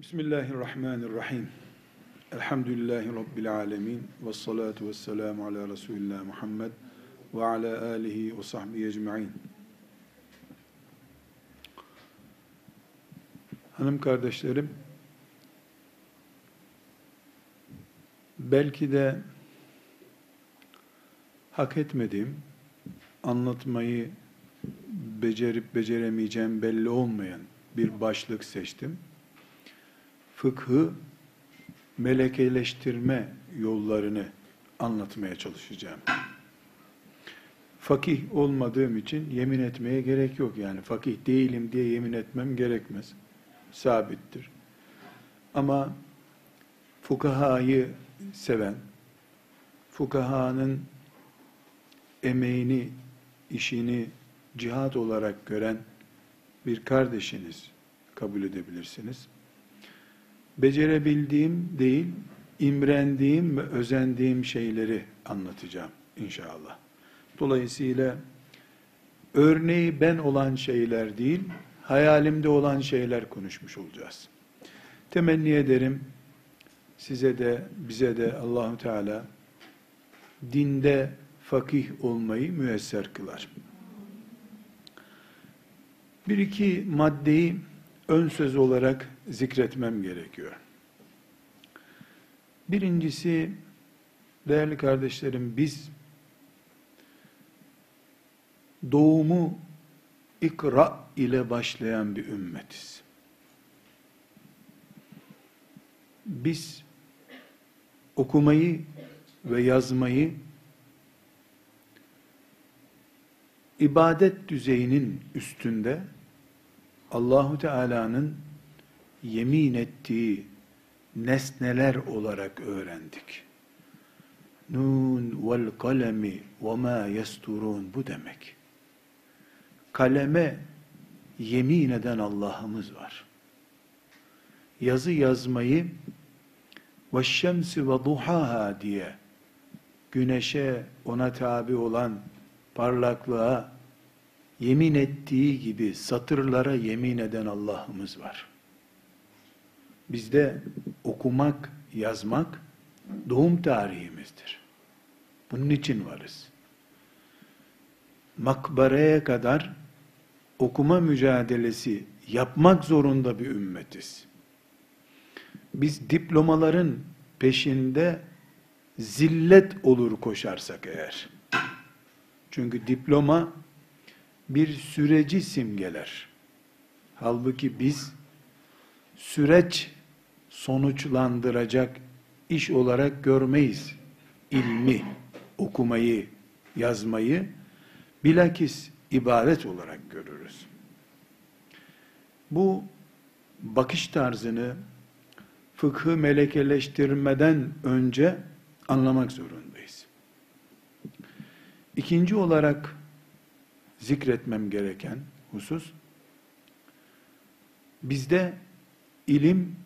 Bismillahirrahmanirrahim. Elhamdülillahi Rabbil alemin. Ve salatu ve selamu ala Resulillah Muhammed ve ala alihi ve sahbihi ecma'in. Hanım kardeşlerim, belki de hak etmediğim, anlatmayı becerip beceremeyeceğim belli olmayan bir başlık seçtim fıkhı melekeleştirme yollarını anlatmaya çalışacağım. Fakih olmadığım için yemin etmeye gerek yok yani. Fakih değilim diye yemin etmem gerekmez. Sabittir. Ama fukahayı seven, fukahanın emeğini, işini cihat olarak gören bir kardeşiniz kabul edebilirsiniz becerebildiğim değil, imrendiğim ve özendiğim şeyleri anlatacağım inşallah. Dolayısıyla örneği ben olan şeyler değil, hayalimde olan şeyler konuşmuş olacağız. Temenni ederim size de bize de Allahu Teala dinde fakih olmayı müyesser kılar. Bir iki maddeyi ön söz olarak zikretmem gerekiyor. Birincisi, değerli kardeşlerim, biz doğumu ikra ile başlayan bir ümmetiz. Biz okumayı ve yazmayı ibadet düzeyinin üstünde Allahu Teala'nın yemin ettiği nesneler olarak öğrendik. Nun vel kalemi ve ma yesturun bu demek. Kaleme yemin eden Allah'ımız var. Yazı yazmayı ve şemsi ve duhaha diye güneşe ona tabi olan parlaklığa yemin ettiği gibi satırlara yemin eden Allah'ımız var. Bizde okumak, yazmak doğum tarihimizdir. Bunun için varız. Makbareye kadar okuma mücadelesi yapmak zorunda bir ümmetiz. Biz diplomaların peşinde zillet olur koşarsak eğer. Çünkü diploma bir süreci simgeler. Halbuki biz süreç sonuçlandıracak iş olarak görmeyiz. İlmi, okumayı, yazmayı bilakis ibadet olarak görürüz. Bu bakış tarzını fıkhı melekeleştirmeden önce anlamak zorundayız. İkinci olarak zikretmem gereken husus, bizde ilim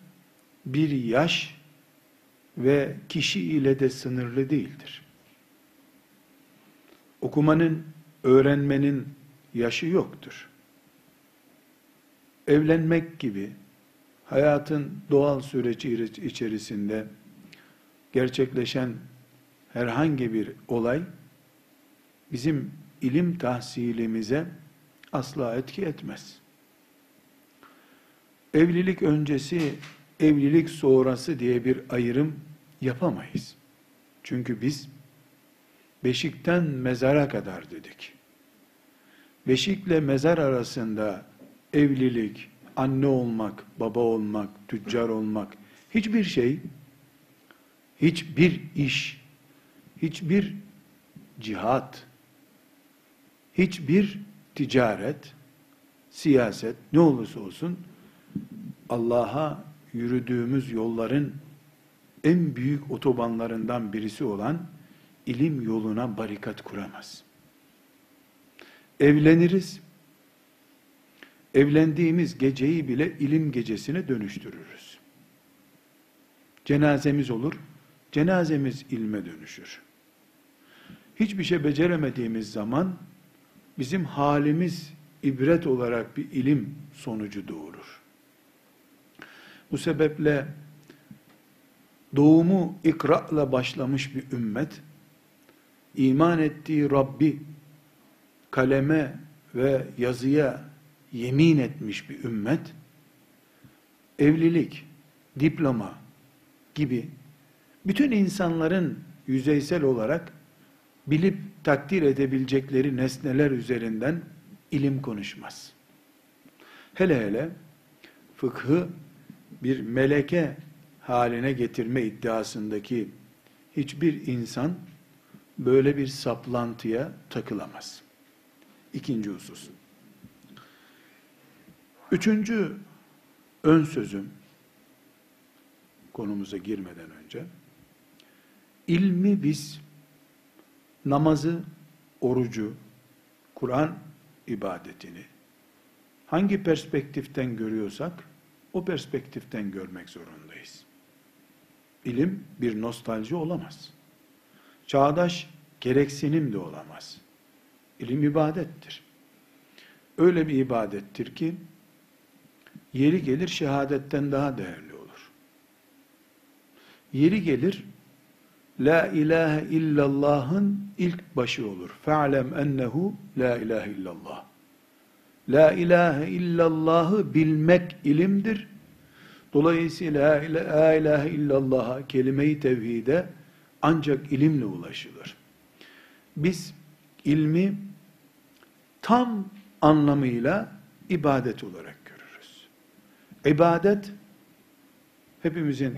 bir yaş ve kişi ile de sınırlı değildir. Okumanın, öğrenmenin yaşı yoktur. Evlenmek gibi hayatın doğal süreci içerisinde gerçekleşen herhangi bir olay bizim ilim tahsilimize asla etki etmez. Evlilik öncesi, evlilik sonrası diye bir ayrım yapamayız. Çünkü biz beşikten mezara kadar dedik. Beşikle mezar arasında evlilik, anne olmak, baba olmak, tüccar olmak, hiçbir şey, hiçbir iş, hiçbir cihat, hiçbir ticaret, siyaset ne olursa olsun Allah'a yürüdüğümüz yolların en büyük otobanlarından birisi olan ilim yoluna barikat kuramaz. Evleniriz. Evlendiğimiz geceyi bile ilim gecesine dönüştürürüz. Cenazemiz olur. Cenazemiz ilme dönüşür. Hiçbir şey beceremediğimiz zaman bizim halimiz ibret olarak bir ilim sonucu doğurur. Bu sebeple doğumu ikra'la başlamış bir ümmet, iman ettiği Rabbi kaleme ve yazıya yemin etmiş bir ümmet, evlilik, diploma gibi bütün insanların yüzeysel olarak bilip takdir edebilecekleri nesneler üzerinden ilim konuşmaz. Hele hele fıkhı bir meleke haline getirme iddiasındaki hiçbir insan böyle bir saplantıya takılamaz. İkinci husus. Üçüncü ön sözüm konumuza girmeden önce ilmi biz namazı, orucu, Kur'an ibadetini hangi perspektiften görüyorsak o perspektiften görmek zorundayız. İlim bir nostalji olamaz. Çağdaş gereksinim de olamaz. İlim ibadettir. Öyle bir ibadettir ki yeri gelir şehadetten daha değerli olur. Yeri gelir La ilahe illallah'ın ilk başı olur. Fe'lem ennehu la ilahe illallah. La ilahe illallah'ı bilmek ilimdir. Dolayısıyla la ilahe illallah'a, kelime-i tevhide ancak ilimle ulaşılır. Biz ilmi tam anlamıyla ibadet olarak görürüz. İbadet, hepimizin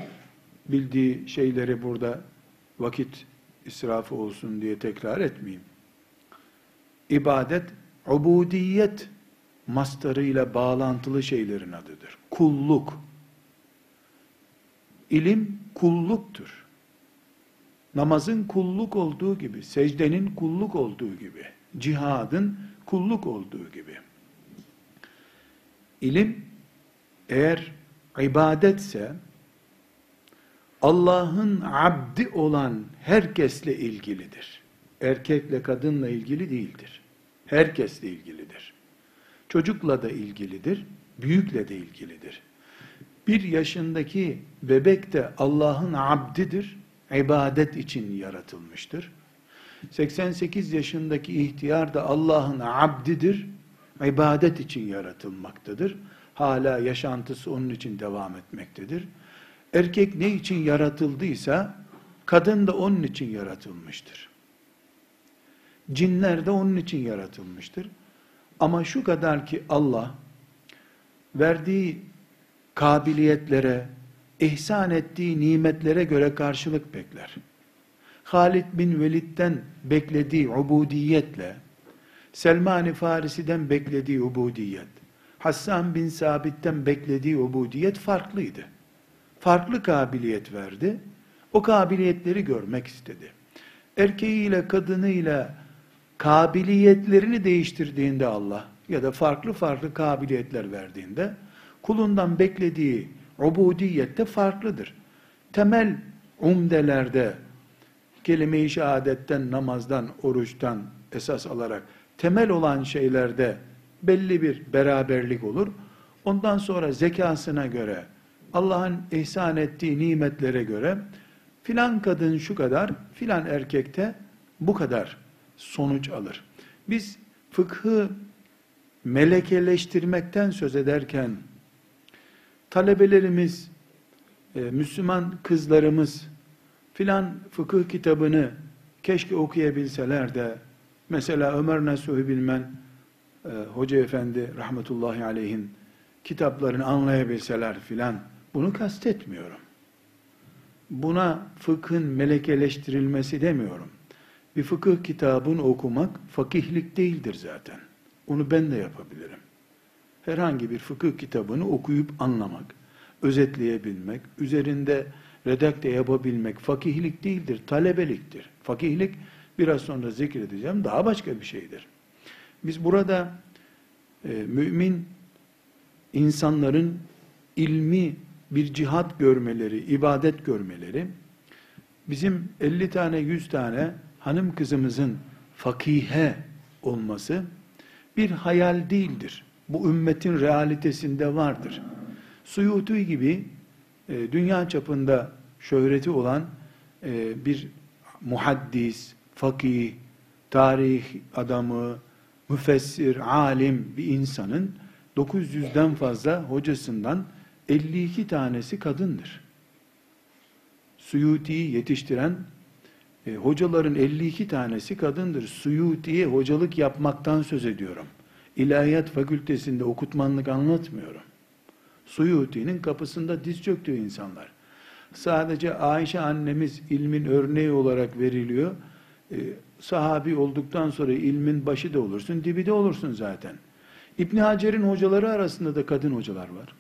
bildiği şeyleri burada vakit israfı olsun diye tekrar etmeyeyim. İbadet, ubudiyet mastarıyla bağlantılı şeylerin adıdır. Kulluk. İlim kulluktur. Namazın kulluk olduğu gibi, secdenin kulluk olduğu gibi, cihadın kulluk olduğu gibi. İlim eğer ibadetse Allah'ın abdi olan herkesle ilgilidir. Erkekle kadınla ilgili değildir. Herkesle ilgilidir. Çocukla da ilgilidir, büyükle de ilgilidir. Bir yaşındaki bebek de Allah'ın abdidir, ibadet için yaratılmıştır. 88 yaşındaki ihtiyar da Allah'ın abdidir, ibadet için yaratılmaktadır. Hala yaşantısı onun için devam etmektedir. Erkek ne için yaratıldıysa, kadın da onun için yaratılmıştır. Cinler de onun için yaratılmıştır. Ama şu kadar ki Allah, verdiği kabiliyetlere, ihsan ettiği nimetlere göre karşılık bekler. Halid bin Velid'den beklediği ubudiyetle, Selman-ı Farisi'den beklediği ubudiyet, Hassan bin Sabit'ten beklediği ubudiyet farklıydı farklı kabiliyet verdi. O kabiliyetleri görmek istedi. Erkeğiyle kadınıyla kabiliyetlerini değiştirdiğinde Allah ya da farklı farklı kabiliyetler verdiğinde kulundan beklediği ubudiyette farklıdır. Temel umdelerde kelime-i şehadetten, namazdan, oruçtan esas alarak temel olan şeylerde belli bir beraberlik olur. Ondan sonra zekasına göre, Allah'ın ihsan ettiği nimetlere göre filan kadın şu kadar, filan erkekte bu kadar sonuç alır. Biz fıkhı melekeleştirmekten söz ederken talebelerimiz, e, Müslüman kızlarımız filan fıkıh kitabını keşke okuyabilseler de mesela Ömer Nasuhi Bilmen e, Hoca Efendi rahmetullahi aleyhin kitaplarını anlayabilseler filan bunu kastetmiyorum. Buna fıkhın melekeleştirilmesi demiyorum. Bir fıkıh kitabını okumak fakihlik değildir zaten. Onu ben de yapabilirim. Herhangi bir fıkıh kitabını okuyup anlamak, özetleyebilmek, üzerinde redakte yapabilmek fakihlik değildir, talebeliktir. Fakihlik biraz sonra zikredeceğim daha başka bir şeydir. Biz burada e, mümin insanların ilmi bir cihat görmeleri, ibadet görmeleri, bizim 50 tane 100 tane hanım kızımızın fakihe olması bir hayal değildir. Bu ümmetin realitesinde vardır. Suyuti gibi e, dünya çapında şöhreti olan e, bir muhaddis, fakih, tarih adamı, müfessir, alim bir insanın 900'den fazla hocasından 52 tanesi kadındır. Suyuti'yi yetiştiren e, hocaların 52 tanesi kadındır. Suyuti'ye hocalık yapmaktan söz ediyorum. İlahiyat fakültesinde okutmanlık anlatmıyorum. Suyuti'nin kapısında diz çöktüğü insanlar. Sadece Ayşe annemiz ilmin örneği olarak veriliyor. E, sahabi olduktan sonra ilmin başı da olursun, dibi de olursun zaten. İbn Hacer'in hocaları arasında da kadın hocalar var.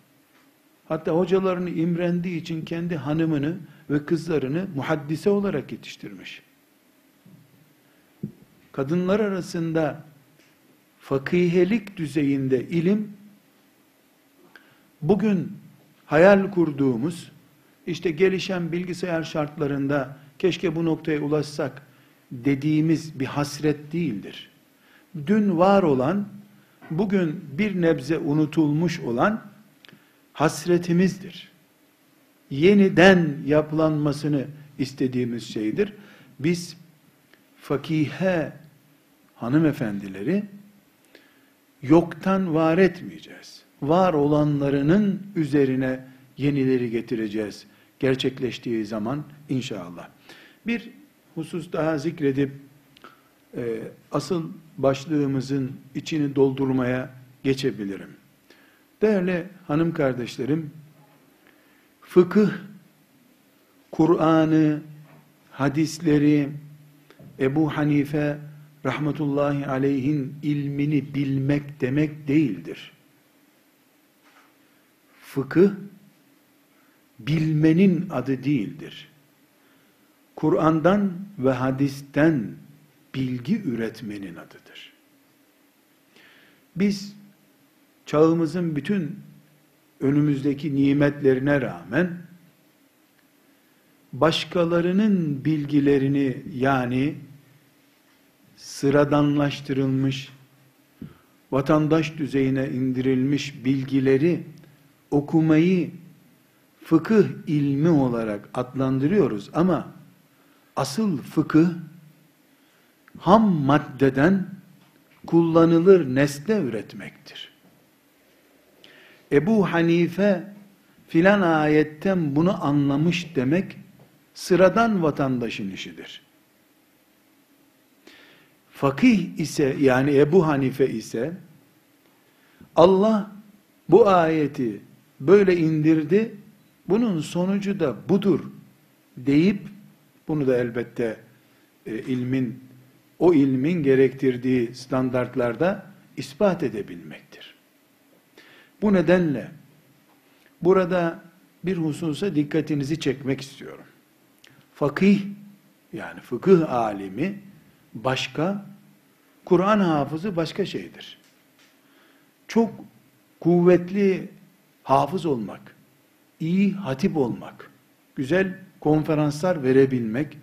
Hatta hocalarını imrendiği için kendi hanımını ve kızlarını muhaddise olarak yetiştirmiş. Kadınlar arasında fakihelik düzeyinde ilim bugün hayal kurduğumuz işte gelişen bilgisayar şartlarında keşke bu noktaya ulaşsak dediğimiz bir hasret değildir. Dün var olan, bugün bir nebze unutulmuş olan hasretimizdir. Yeniden yapılanmasını istediğimiz şeydir. Biz fakihe hanımefendileri yoktan var etmeyeceğiz. Var olanlarının üzerine yenileri getireceğiz. Gerçekleştiği zaman inşallah. Bir husus daha zikredip e, asıl başlığımızın içini doldurmaya geçebilirim. Değerli hanım kardeşlerim, fıkıh, Kur'an'ı, hadisleri, Ebu Hanife rahmetullahi aleyhin ilmini bilmek demek değildir. Fıkıh, bilmenin adı değildir. Kur'an'dan ve hadisten bilgi üretmenin adıdır. Biz çağımızın bütün önümüzdeki nimetlerine rağmen başkalarının bilgilerini yani sıradanlaştırılmış vatandaş düzeyine indirilmiş bilgileri okumayı fıkıh ilmi olarak adlandırıyoruz ama asıl fıkıh ham maddeden kullanılır nesne üretmektir. Ebu Hanife filan ayetten bunu anlamış demek sıradan vatandaşın işidir. Fakih ise yani Ebu Hanife ise Allah bu ayeti böyle indirdi bunun sonucu da budur deyip bunu da elbette e, ilmin o ilmin gerektirdiği standartlarda ispat edebilmektir. Bu nedenle burada bir hususa dikkatinizi çekmek istiyorum. Fakih yani fıkıh alimi başka, Kur'an hafızı başka şeydir. Çok kuvvetli hafız olmak, iyi hatip olmak, güzel konferanslar verebilmek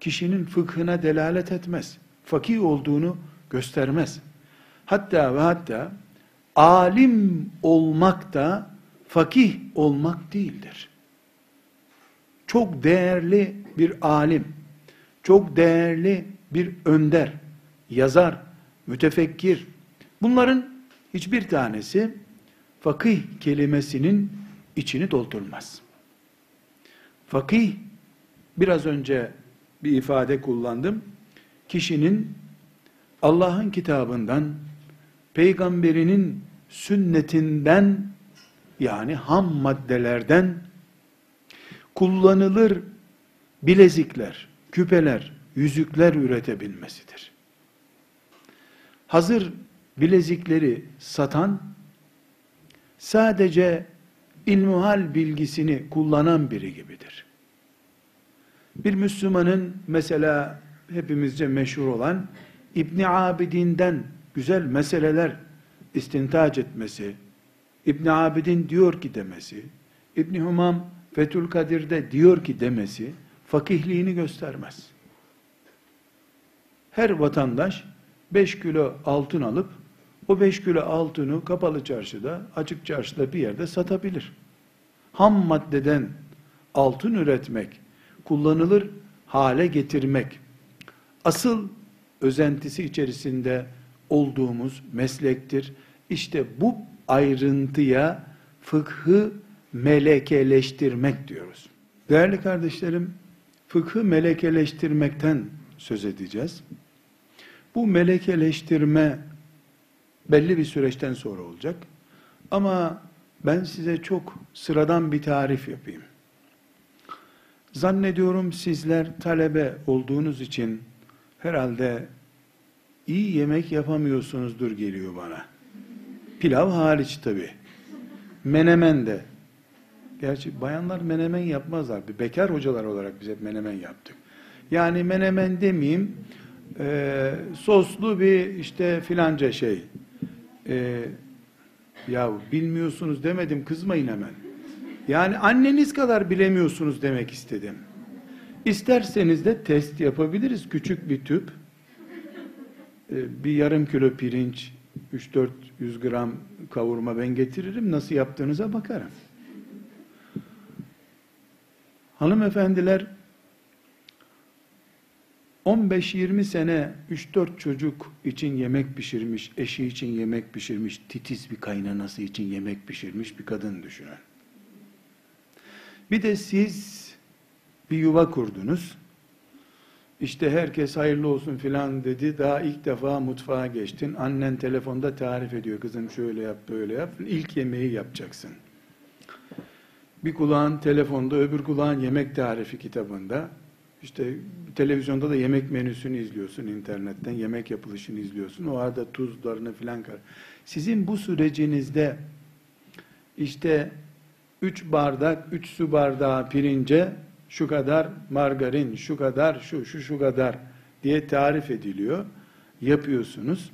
kişinin fıkhına delalet etmez. Fakih olduğunu göstermez. Hatta ve hatta alim olmak da fakih olmak değildir. Çok değerli bir alim, çok değerli bir önder, yazar, mütefekkir. Bunların hiçbir tanesi fakih kelimesinin içini doldurmaz. Fakih, biraz önce bir ifade kullandım. Kişinin Allah'ın kitabından, peygamberinin sünnetinden, yani ham maddelerden kullanılır bilezikler, küpeler, yüzükler üretebilmesidir. Hazır bilezikleri satan sadece ilmuhal bilgisini kullanan biri gibidir. Bir Müslümanın mesela hepimizce meşhur olan İbni Abidin'den güzel meseleler istintac etmesi, İbn Abidin diyor ki demesi, İbn Humam Fethül Kadir'de diyor ki demesi fakihliğini göstermez. Her vatandaş 5 kilo altın alıp o 5 kilo altını kapalı çarşıda, açık çarşıda bir yerde satabilir. ham maddeden altın üretmek, kullanılır hale getirmek, asıl özentisi içerisinde olduğumuz meslektir. İşte bu ayrıntıya fıkhı melekeleştirmek diyoruz. Değerli kardeşlerim, fıkhı melekeleştirmekten söz edeceğiz. Bu melekeleştirme belli bir süreçten sonra olacak. Ama ben size çok sıradan bir tarif yapayım. Zannediyorum sizler talebe olduğunuz için herhalde iyi yemek yapamıyorsunuzdur geliyor bana. Pilav hariç tabi. Menemen de. Gerçi bayanlar menemen yapmazlar. Bir bekar hocalar olarak biz hep menemen yaptık. Yani menemen demeyeyim, e, soslu bir işte filanca şey. E, ya bilmiyorsunuz demedim kızmayın hemen. Yani anneniz kadar bilemiyorsunuz demek istedim. İsterseniz de test yapabiliriz. Küçük bir tüp, bir yarım kilo pirinç, 3-400 gram kavurma ben getiririm. Nasıl yaptığınıza bakarım. Hanımefendiler 15-20 sene 3-4 çocuk için yemek pişirmiş, eşi için yemek pişirmiş, titiz bir kaynanası için yemek pişirmiş bir kadın düşünün. Bir de siz bir yuva kurdunuz. İşte herkes hayırlı olsun filan dedi. Daha ilk defa mutfağa geçtin. Annen telefonda tarif ediyor. Kızım şöyle yap, böyle yap. İlk yemeği yapacaksın. Bir kulağın telefonda, öbür kulağın yemek tarifi kitabında. İşte televizyonda da yemek menüsünü izliyorsun internetten, yemek yapılışını izliyorsun. O arada tuzlarını filan kar. Sizin bu sürecinizde işte üç bardak, üç su bardağı pirince şu kadar margarin, şu kadar şu, şu, şu kadar diye tarif ediliyor. Yapıyorsunuz.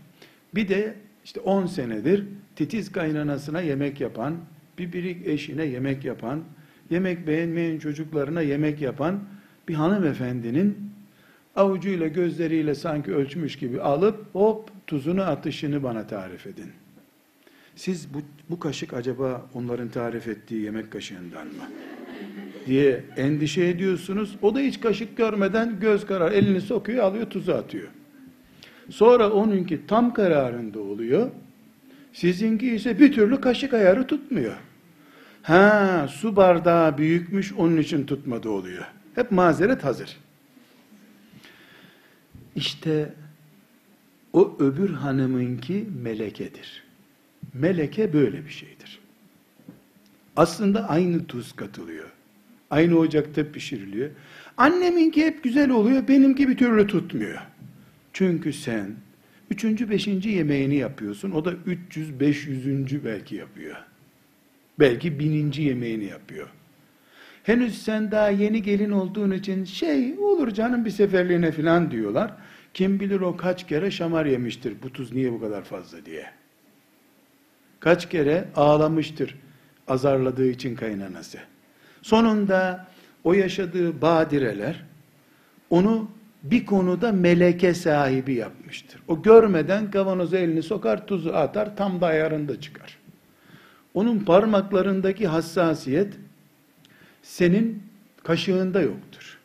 Bir de işte 10 senedir titiz kaynanasına yemek yapan, bir birik eşine yemek yapan, yemek beğenmeyen çocuklarına yemek yapan bir hanımefendinin avucuyla gözleriyle sanki ölçmüş gibi alıp hop tuzunu atışını bana tarif edin. Siz bu, bu kaşık acaba onların tarif ettiği yemek kaşığından mı? Diye endişe ediyorsunuz. O da hiç kaşık görmeden göz karar elini sokuyor alıyor tuzu atıyor. Sonra onunki tam kararında oluyor. Sizinki ise bir türlü kaşık ayarı tutmuyor. Ha su bardağı büyükmüş onun için tutmadı oluyor. Hep mazeret hazır. İşte o öbür hanımınki melekedir. Meleke böyle bir şeydir. Aslında aynı tuz katılıyor. Aynı ocakta pişiriliyor. Anneminki hep güzel oluyor, benimki bir türlü tutmuyor. Çünkü sen üçüncü, beşinci yemeğini yapıyorsun. O da 300, 500. belki yapıyor. Belki bininci yemeğini yapıyor. Henüz sen daha yeni gelin olduğun için şey olur canım bir seferliğine falan diyorlar. Kim bilir o kaç kere şamar yemiştir bu tuz niye bu kadar fazla diye. Kaç kere ağlamıştır azarladığı için kaynanası. Sonunda o yaşadığı badireler onu bir konuda meleke sahibi yapmıştır. O görmeden kavanoza elini sokar, tuzu atar, tam da ayarında çıkar. Onun parmaklarındaki hassasiyet senin kaşığında yoktur.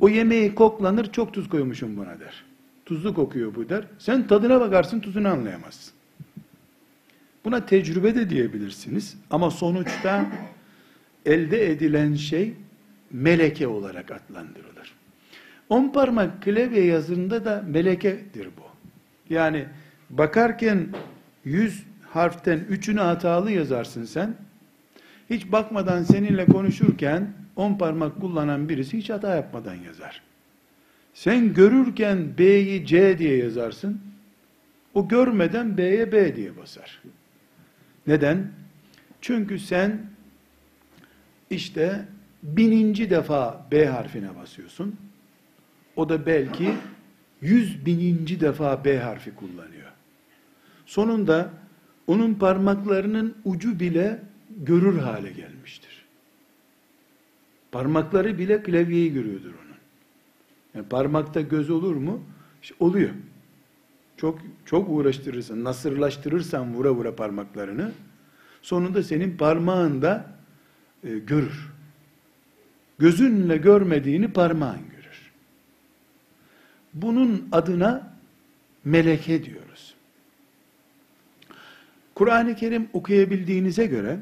O yemeği koklanır, çok tuz koymuşum buna der. Tuzlu kokuyor bu der. Sen tadına bakarsın, tuzunu anlayamazsın. Buna tecrübe de diyebilirsiniz. Ama sonuçta elde edilen şey meleke olarak adlandırılır. On parmak klavye yazında da melekedir bu. Yani bakarken yüz harften üçünü hatalı yazarsın sen. Hiç bakmadan seninle konuşurken on parmak kullanan birisi hiç hata yapmadan yazar. Sen görürken B'yi C diye yazarsın. O görmeden B'ye B diye basar. Neden? Çünkü sen işte bininci defa B harfine basıyorsun. O da belki yüz bininci defa B harfi kullanıyor. Sonunda onun parmaklarının ucu bile görür hale gelmiştir. Parmakları bile klavyeyi görüyordur onun. Yani parmakta göz olur mu? İşte oluyor. Çok çok uğraştırırsan, nasırlaştırırsan vura vura parmaklarını, sonunda senin parmağında e, görür. Gözünle görmediğini parmağın görür. Bunun adına meleke diyoruz. Kur'an-ı Kerim okuyabildiğinize göre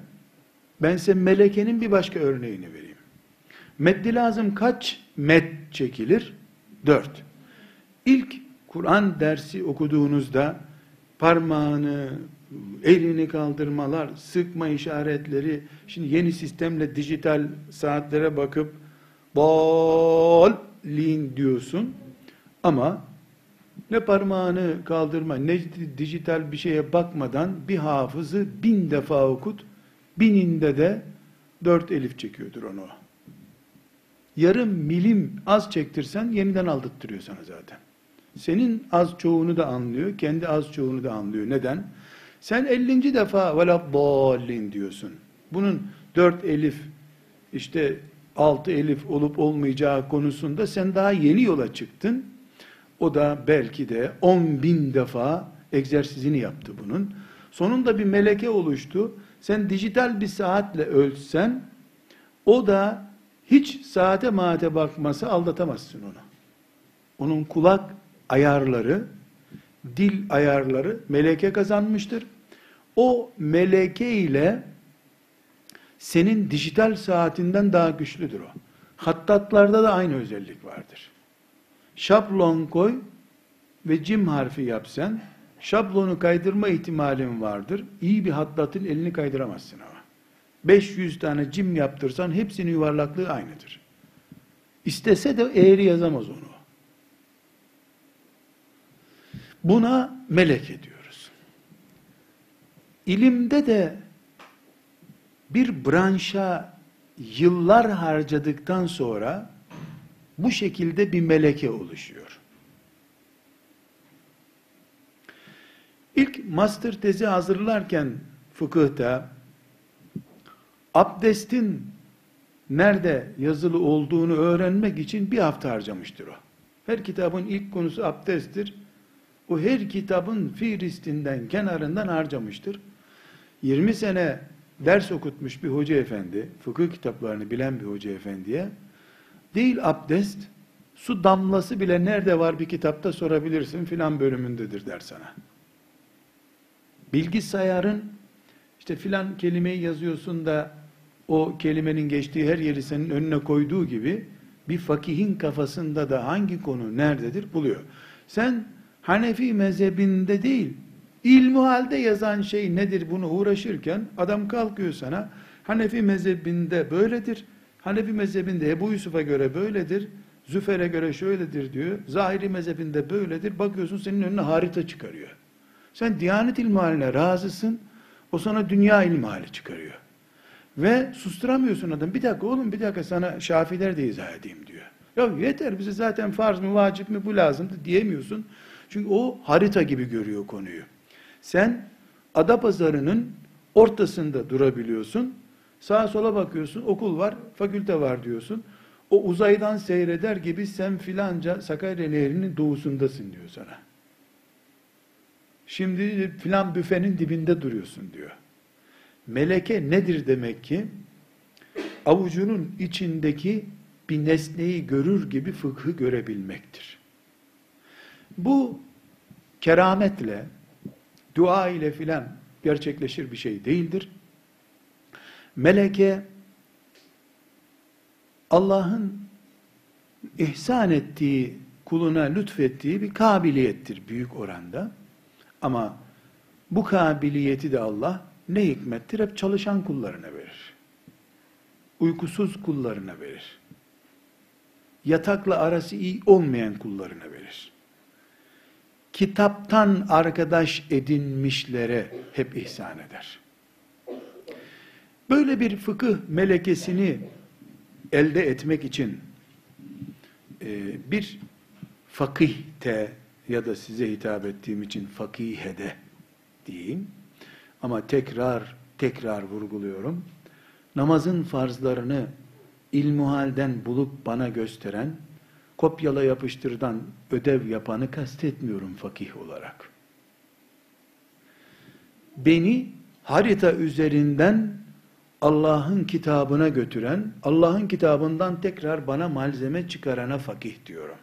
ben size melekenin bir başka örneğini vereyim. Meddi lazım kaç med çekilir? Dört. İlk Kur'an dersi okuduğunuzda parmağını, elini kaldırmalar, sıkma işaretleri, şimdi yeni sistemle dijital saatlere bakıp bolin diyorsun ama ne parmağını kaldırma, ne dijital bir şeye bakmadan bir hafızı bin defa okut, bininde de dört elif çekiyordur onu. Yarım milim az çektirsen yeniden aldırttırıyor sana zaten. Senin az çoğunu da anlıyor, kendi az çoğunu da anlıyor. Neden? Sen 50. defa veladdallin diyorsun. Bunun dört elif, işte altı elif olup olmayacağı konusunda sen daha yeni yola çıktın. O da belki de 10 bin defa egzersizini yaptı bunun. Sonunda bir meleke oluştu. Sen dijital bir saatle ölçsen, o da hiç saate maate bakması aldatamazsın onu. Onun kulak ayarları, dil ayarları meleke kazanmıştır. O meleke ile senin dijital saatinden daha güçlüdür o. Hattatlarda da aynı özellik vardır. Şablon koy ve cim harfi yapsan, şablonu kaydırma ihtimalin vardır. İyi bir hattatın elini kaydıramazsın ama. 500 tane cim yaptırsan hepsinin yuvarlaklığı aynıdır. İstese de eğri yazamaz onu. Buna melek diyoruz. İlimde de bir branşa yıllar harcadıktan sonra bu şekilde bir meleke oluşuyor. İlk master tezi hazırlarken fıkıhta abdestin nerede yazılı olduğunu öğrenmek için bir hafta harcamıştır o. Her kitabın ilk konusu abdesttir. O her kitabın fihristinden, kenarından harcamıştır. 20 sene ders okutmuş bir hoca efendi, fıkıh kitaplarını bilen bir hoca efendiye, değil abdest, su damlası bile nerede var bir kitapta sorabilirsin filan bölümündedir der sana. Bilgisayarın işte filan kelimeyi yazıyorsun da o kelimenin geçtiği her yeri senin önüne koyduğu gibi bir fakihin kafasında da hangi konu nerededir buluyor. Sen Hanefi mezhebinde değil, ilmi halde yazan şey nedir bunu uğraşırken adam kalkıyor sana Hanefi mezhebinde böyledir. Hanefi mezhebinde Ebu Yusuf'a göre böyledir. Züfer'e göre şöyledir diyor. Zahiri mezhebinde böyledir. Bakıyorsun senin önüne harita çıkarıyor. Sen Diyanet ilmihaline razısın. O sana dünya ilmihali çıkarıyor. Ve susturamıyorsun adam. Bir dakika oğlum bir dakika sana Şafiler de izah edeyim diyor. Ya yeter bize zaten farz mı vacip mi bu lazımdı diyemiyorsun. Çünkü o harita gibi görüyor konuyu. Sen Adapazarı'nın ortasında durabiliyorsun. Sağa sola bakıyorsun, okul var, fakülte var diyorsun. O uzaydan seyreder gibi sen filanca Sakarya Nehri'nin doğusundasın diyor sana. Şimdi filan büfenin dibinde duruyorsun diyor. Meleke nedir demek ki? Avucunun içindeki bir nesneyi görür gibi fıkhı görebilmektir. Bu kerametle, dua ile filan gerçekleşir bir şey değildir. Meleke Allah'ın ihsan ettiği, kuluna lütfettiği bir kabiliyettir büyük oranda. Ama bu kabiliyeti de Allah ne hikmettir? Hep çalışan kullarına verir. Uykusuz kullarına verir. Yatakla arası iyi olmayan kullarına verir. Kitaptan arkadaş edinmişlere hep ihsan eder. Böyle bir fıkıh melekesini elde etmek için e, bir fakihte ya da size hitap ettiğim için fakihede diyeyim. Ama tekrar tekrar vurguluyorum. Namazın farzlarını ilmuhalden bulup bana gösteren, kopyala yapıştırdan ödev yapanı kastetmiyorum fakih olarak. Beni harita üzerinden Allah'ın kitabına götüren, Allah'ın kitabından tekrar bana malzeme çıkarana fakih diyorum.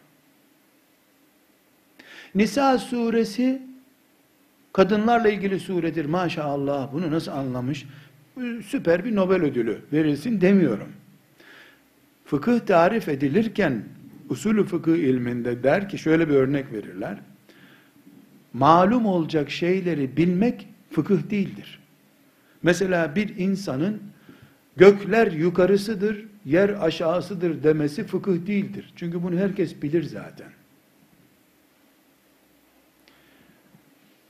Nisa suresi kadınlarla ilgili suredir. Maşallah bunu nasıl anlamış? Süper bir Nobel ödülü verilsin demiyorum. Fıkıh tarif edilirken usulü fıkıh ilminde der ki şöyle bir örnek verirler. Malum olacak şeyleri bilmek fıkıh değildir. Mesela bir insanın gökler yukarısıdır, yer aşağısıdır demesi fıkıh değildir. Çünkü bunu herkes bilir zaten.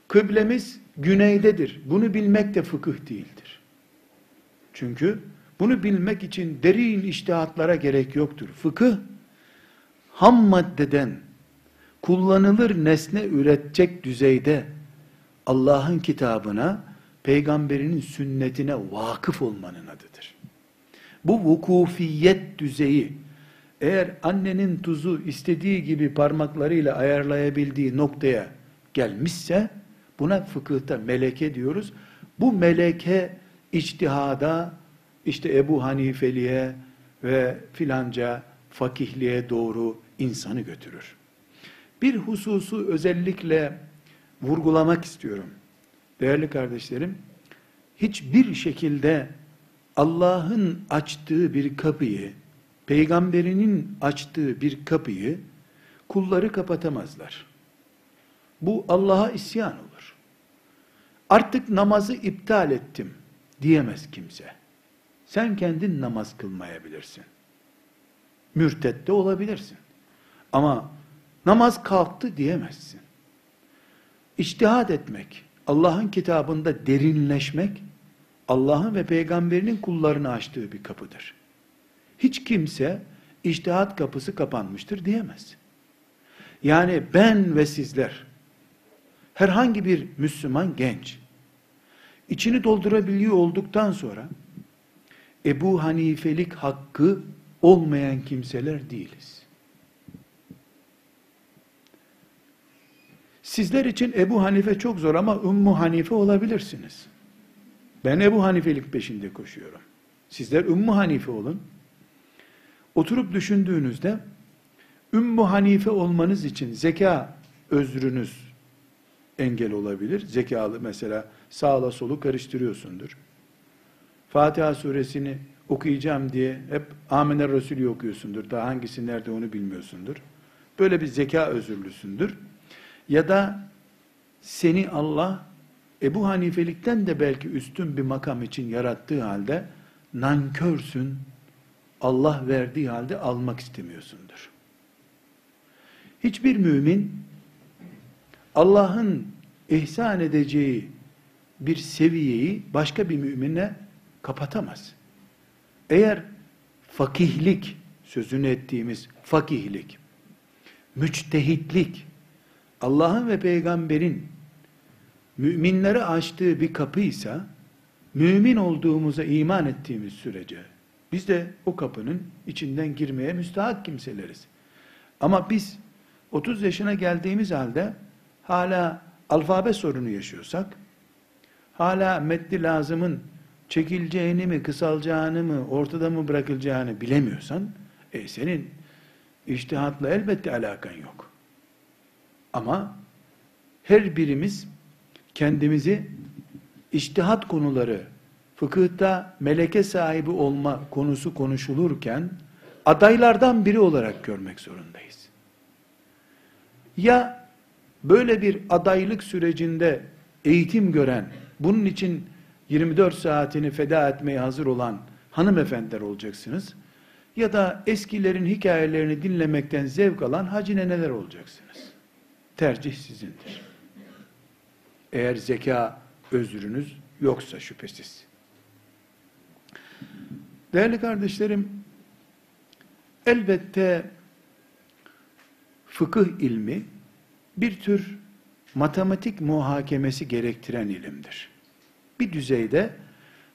Kıblemiz güneydedir. Bunu bilmek de fıkıh değildir. Çünkü bunu bilmek için derin iştihatlara gerek yoktur. Fıkıh ham maddeden kullanılır nesne üretecek düzeyde Allah'ın kitabına, peygamberinin sünnetine vakıf olmanın adıdır. Bu vukufiyet düzeyi, eğer annenin tuzu istediği gibi parmaklarıyla ayarlayabildiği noktaya gelmişse, buna fıkıhta meleke diyoruz. Bu meleke içtihada, işte Ebu Hanifeliğe ve filanca fakihliğe doğru insanı götürür. Bir hususu özellikle vurgulamak istiyorum. Değerli kardeşlerim, hiçbir şekilde Allah'ın açtığı bir kapıyı, peygamberinin açtığı bir kapıyı kulları kapatamazlar. Bu Allah'a isyan olur. Artık namazı iptal ettim diyemez kimse. Sen kendin namaz kılmayabilirsin. Mürtette olabilirsin. Ama namaz kalktı diyemezsin. İçtihad etmek, Allah'ın kitabında derinleşmek, Allah'ın ve peygamberinin kullarını açtığı bir kapıdır. Hiç kimse içtihat kapısı kapanmıştır diyemez. Yani ben ve sizler, herhangi bir Müslüman genç, içini doldurabiliyor olduktan sonra, Ebu Hanifelik hakkı olmayan kimseler değiliz. Sizler için Ebu Hanife çok zor ama Ümmü Hanife olabilirsiniz. Ben Ebu Hanifelik peşinde koşuyorum. Sizler Ümmü Hanife olun. Oturup düşündüğünüzde Ümmü Hanife olmanız için zeka özrünüz engel olabilir. Zekalı mesela sağla solu karıştırıyorsundur. Fatiha suresini okuyacağım diye hep Amener Resulü okuyorsundur. Daha hangisi nerede onu bilmiyorsundur. Böyle bir zeka özürlüsündür. Ya da seni Allah Ebu Hanifelikten de belki üstün bir makam için yarattığı halde nankörsün, Allah verdiği halde almak istemiyorsundur. Hiçbir mümin Allah'ın ihsan edeceği bir seviyeyi başka bir mümine kapatamaz. Eğer fakihlik, sözünü ettiğimiz fakihlik, müçtehitlik, Allah'ın ve peygamberin müminlere açtığı bir kapıysa, mümin olduğumuza iman ettiğimiz sürece, biz de o kapının içinden girmeye müstahak kimseleriz. Ama biz 30 yaşına geldiğimiz halde hala alfabe sorunu yaşıyorsak, hala meddi lazımın çekileceğini mi, kısalacağını mı, ortada mı bırakılacağını bilemiyorsan, e senin iştihatla elbette alakan yok. Ama her birimiz kendimizi iştihat konuları, fıkıhta meleke sahibi olma konusu konuşulurken adaylardan biri olarak görmek zorundayız. Ya böyle bir adaylık sürecinde eğitim gören, bunun için 24 saatini feda etmeye hazır olan hanımefendiler olacaksınız. Ya da eskilerin hikayelerini dinlemekten zevk alan hacı neneler olacaksınız. Tercih sizindir. Eğer zeka özrünüz yoksa şüphesiz. Değerli kardeşlerim, elbette fıkıh ilmi bir tür matematik muhakemesi gerektiren ilimdir bir düzeyde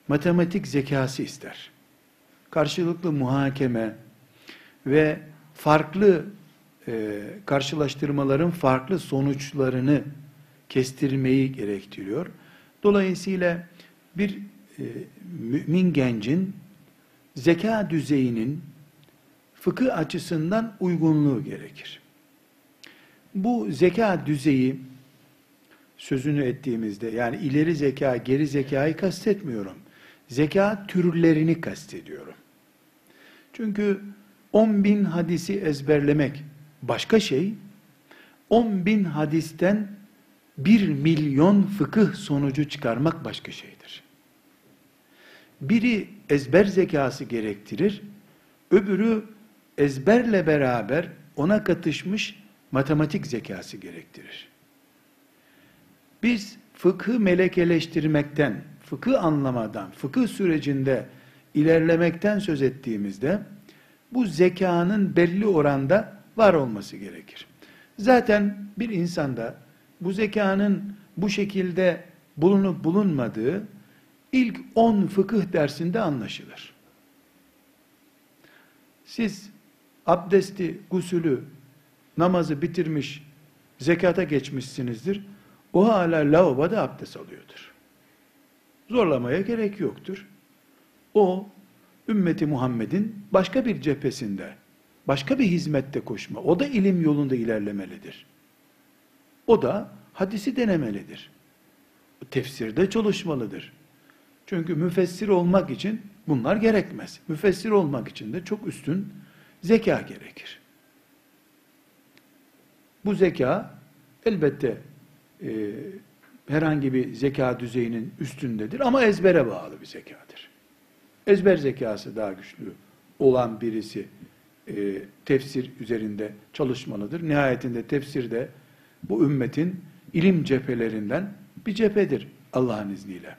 matematik zekası ister. Karşılıklı muhakeme ve farklı e, karşılaştırmaların farklı sonuçlarını kestirmeyi gerektiriyor. Dolayısıyla bir e, mümin gencin zeka düzeyinin fıkıh açısından uygunluğu gerekir. Bu zeka düzeyi sözünü ettiğimizde yani ileri zeka, geri zekayı kastetmiyorum. Zeka türlerini kastediyorum. Çünkü 10 bin hadisi ezberlemek başka şey, 10 bin hadisten 1 milyon fıkıh sonucu çıkarmak başka şeydir. Biri ezber zekası gerektirir, öbürü ezberle beraber ona katışmış matematik zekası gerektirir. Biz fıkı melekeleştirmekten, fıkıh anlamadan, fıkıh sürecinde ilerlemekten söz ettiğimizde bu zekanın belli oranda var olması gerekir. Zaten bir insanda bu zekanın bu şekilde bulunup bulunmadığı ilk 10 fıkıh dersinde anlaşılır. Siz abdesti, gusülü, namazı bitirmiş, zekata geçmişsinizdir. O hala lavaboda abdest alıyordur. Zorlamaya gerek yoktur. O ümmeti Muhammed'in başka bir cephesinde, başka bir hizmette koşma. O da ilim yolunda ilerlemelidir. O da hadisi denemelidir. Tefsirde çalışmalıdır. Çünkü müfessir olmak için bunlar gerekmez. Müfessir olmak için de çok üstün zeka gerekir. Bu zeka elbette e, herhangi bir zeka düzeyinin üstündedir ama ezbere bağlı bir zekadır. Ezber zekası daha güçlü olan birisi e, tefsir üzerinde çalışmalıdır. Nihayetinde tefsir de bu ümmetin ilim cephelerinden bir cephedir Allah'ın izniyle.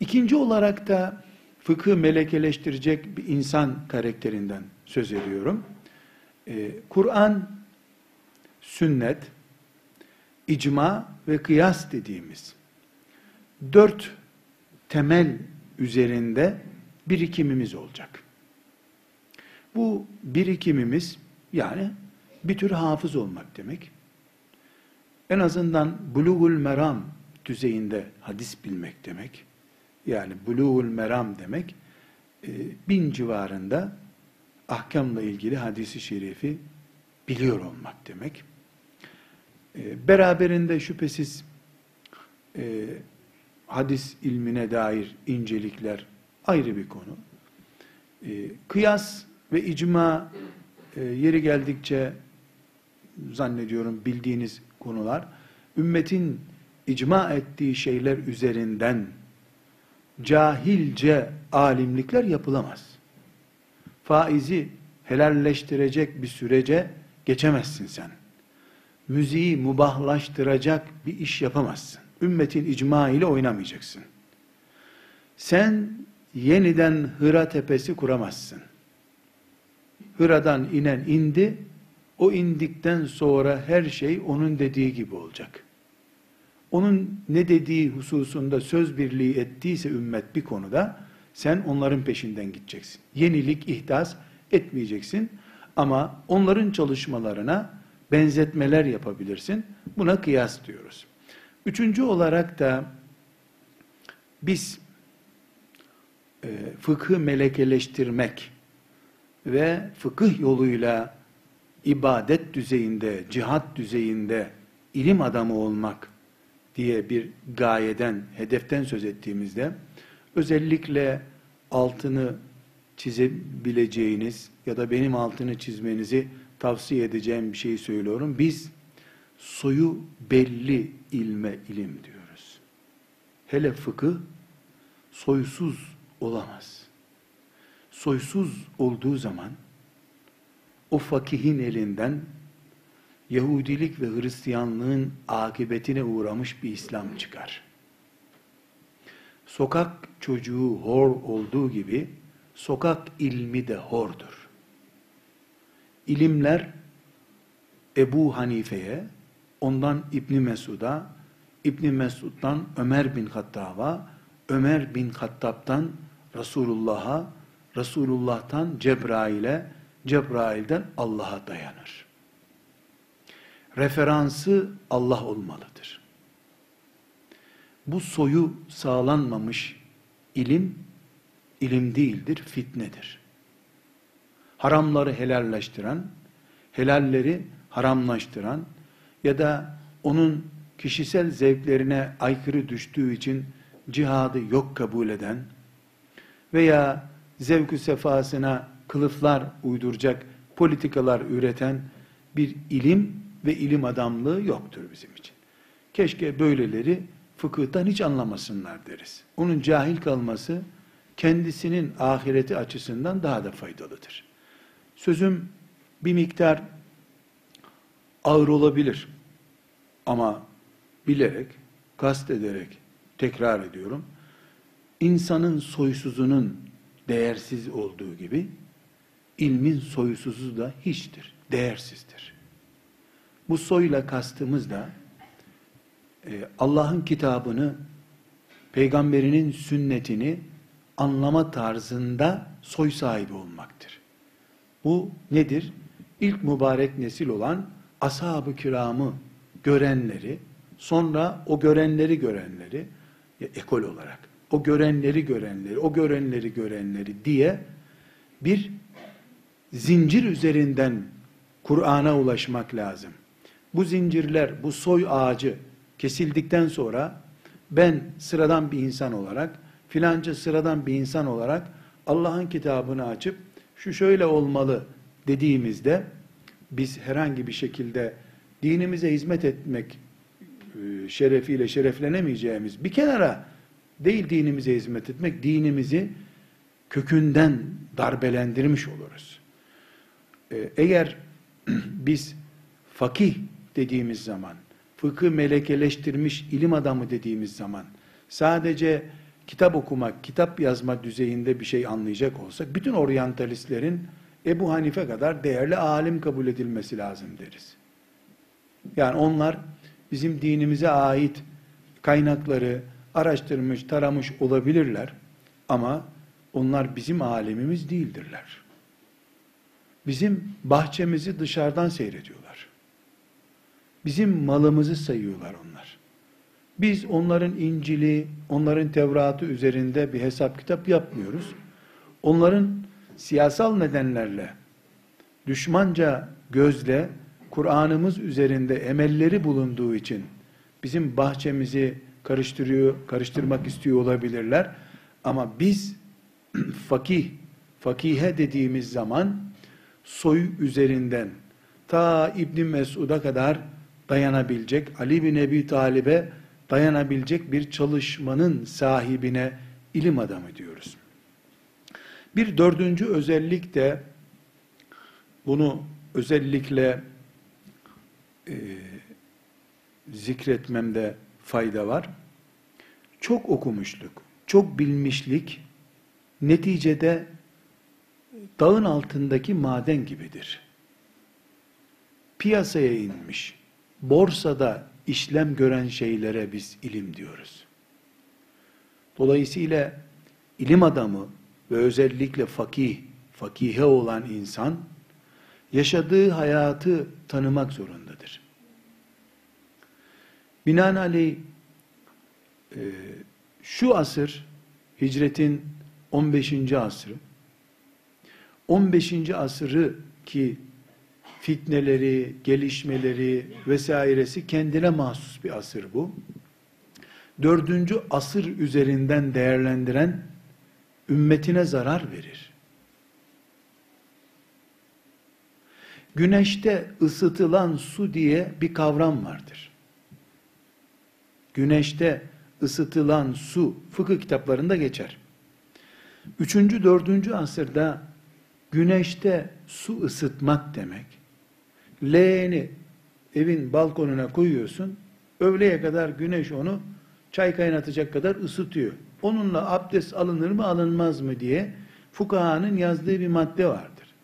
İkinci olarak da fıkıh melekeleştirecek bir insan karakterinden söz ediyorum. Ee, Kur'an, sünnet, icma ve kıyas dediğimiz dört temel üzerinde birikimimiz olacak. Bu birikimimiz yani bir tür hafız olmak demek. En azından bulugul meram düzeyinde hadis bilmek demek. Yani bulugul meram demek e, bin civarında ahkamla ilgili hadisi şerifi biliyor olmak demek. E, beraberinde şüphesiz e, hadis ilmine dair incelikler ayrı bir konu. Kıyas ve icma yeri geldikçe zannediyorum bildiğiniz konular. Ümmetin icma ettiği şeyler üzerinden cahilce alimlikler yapılamaz. Faizi helalleştirecek bir sürece geçemezsin sen. Müziği mubahlaştıracak bir iş yapamazsın. Ümmetin icma ile oynamayacaksın. Sen yeniden Hıra tepesi kuramazsın. Hıra'dan inen indi, o indikten sonra her şey onun dediği gibi olacak. Onun ne dediği hususunda söz birliği ettiyse ümmet bir konuda sen onların peşinden gideceksin. Yenilik, ihdas etmeyeceksin ama onların çalışmalarına benzetmeler yapabilirsin. Buna kıyas diyoruz. Üçüncü olarak da biz e, fıkhı melekeleştirmek ve fıkıh yoluyla ibadet düzeyinde, cihat düzeyinde ilim adamı olmak diye bir gayeden, hedeften söz ettiğimizde özellikle altını çizebileceğiniz ya da benim altını çizmenizi tavsiye edeceğim bir şey söylüyorum. Biz soyu belli ilme ilim diyoruz. Hele fıkıh soysuz olamaz. Soysuz olduğu zaman o fakihin elinden Yahudilik ve Hristiyanlığın akıbetine uğramış bir İslam çıkar. Sokak çocuğu hor olduğu gibi sokak ilmi de hordur. İlimler Ebu Hanife'ye, ondan İbni Mesud'a, İbni Mesud'dan Ömer bin Hattab'a, Ömer bin Hattab'dan Resulullah'a, Resulullah'tan Cebrail'e, Cebrail'den Allah'a dayanır. Referansı Allah olmalıdır. bu soyu sağlanmamış ilim, ilim değildir, fitnedir. Haramları helalleştiren, helalleri haramlaştıran ya da onun kişisel zevklerine aykırı düştüğü için cihadı yok kabul eden veya zevkü sefasına kılıflar uyduracak politikalar üreten bir ilim ve ilim adamlığı yoktur bizim için. Keşke böyleleri fıkıhtan hiç anlamasınlar deriz. Onun cahil kalması kendisinin ahireti açısından daha da faydalıdır. Sözüm bir miktar ağır olabilir. Ama bilerek, kast ederek tekrar ediyorum. İnsanın soysuzunun değersiz olduğu gibi ilmin soysuzu da hiçtir, değersizdir. Bu soyla kastımız da e, Allah'ın kitabını, peygamberinin sünnetini anlama tarzında soy sahibi olmaktır. Bu nedir? İlk mübarek nesil olan ashab-ı kiramı görenleri, sonra o görenleri görenleri, ekol olarak, o görenleri görenleri, o görenleri görenleri diye bir zincir üzerinden Kur'an'a ulaşmak lazım. Bu zincirler, bu soy ağacı kesildikten sonra ben sıradan bir insan olarak, filanca sıradan bir insan olarak Allah'ın kitabını açıp şu şöyle olmalı dediğimizde biz herhangi bir şekilde dinimize hizmet etmek e, şerefiyle şereflenemeyeceğimiz bir kenara değil dinimize hizmet etmek, dinimizi kökünden darbelendirmiş oluruz. E, eğer biz fakih dediğimiz zaman, fıkı melekeleştirmiş ilim adamı dediğimiz zaman, sadece kitap okumak, kitap yazma düzeyinde bir şey anlayacak olsak, bütün oryantalistlerin Ebu Hanife kadar değerli alim kabul edilmesi lazım deriz. Yani onlar bizim dinimize ait kaynakları araştırmış, taramış olabilirler ama onlar bizim alemimiz değildirler. Bizim bahçemizi dışarıdan seyrediyorlar. Bizim malımızı sayıyorlar onlar. Biz onların İncil'i, onların Tevrat'ı üzerinde bir hesap kitap yapmıyoruz. Onların siyasal nedenlerle, düşmanca gözle Kur'an'ımız üzerinde emelleri bulunduğu için bizim bahçemizi karıştırıyor, karıştırmak istiyor olabilirler. Ama biz fakih, fakihe dediğimiz zaman soy üzerinden ta İbn Mesud'a kadar dayanabilecek, Ali bin Ebi Talib'e dayanabilecek bir çalışmanın sahibine ilim adamı diyoruz. Bir dördüncü özellik de bunu özellikle e, zikretmemde fayda var. Çok okumuşluk, çok bilmişlik neticede dağın altındaki maden gibidir. Piyasaya inmiş, borsada işlem gören şeylere biz ilim diyoruz. Dolayısıyla ilim adamı ve özellikle fakih, fakihe olan insan yaşadığı hayatı tanımak zorundadır. Binaenaleyh e, şu asır hicretin 15. asrı 15. asırı ki fitneleri, gelişmeleri vesairesi kendine mahsus bir asır bu. Dördüncü asır üzerinden değerlendiren ümmetine zarar verir. Güneşte ısıtılan su diye bir kavram vardır. Güneşte ısıtılan su fıkıh kitaplarında geçer. Üçüncü, dördüncü asırda güneşte su ısıtmak demek. Leğeni evin balkonuna koyuyorsun. Öğleye kadar güneş onu çay kaynatacak kadar ısıtıyor. Onunla abdest alınır mı alınmaz mı diye fukahanın yazdığı bir madde vardır.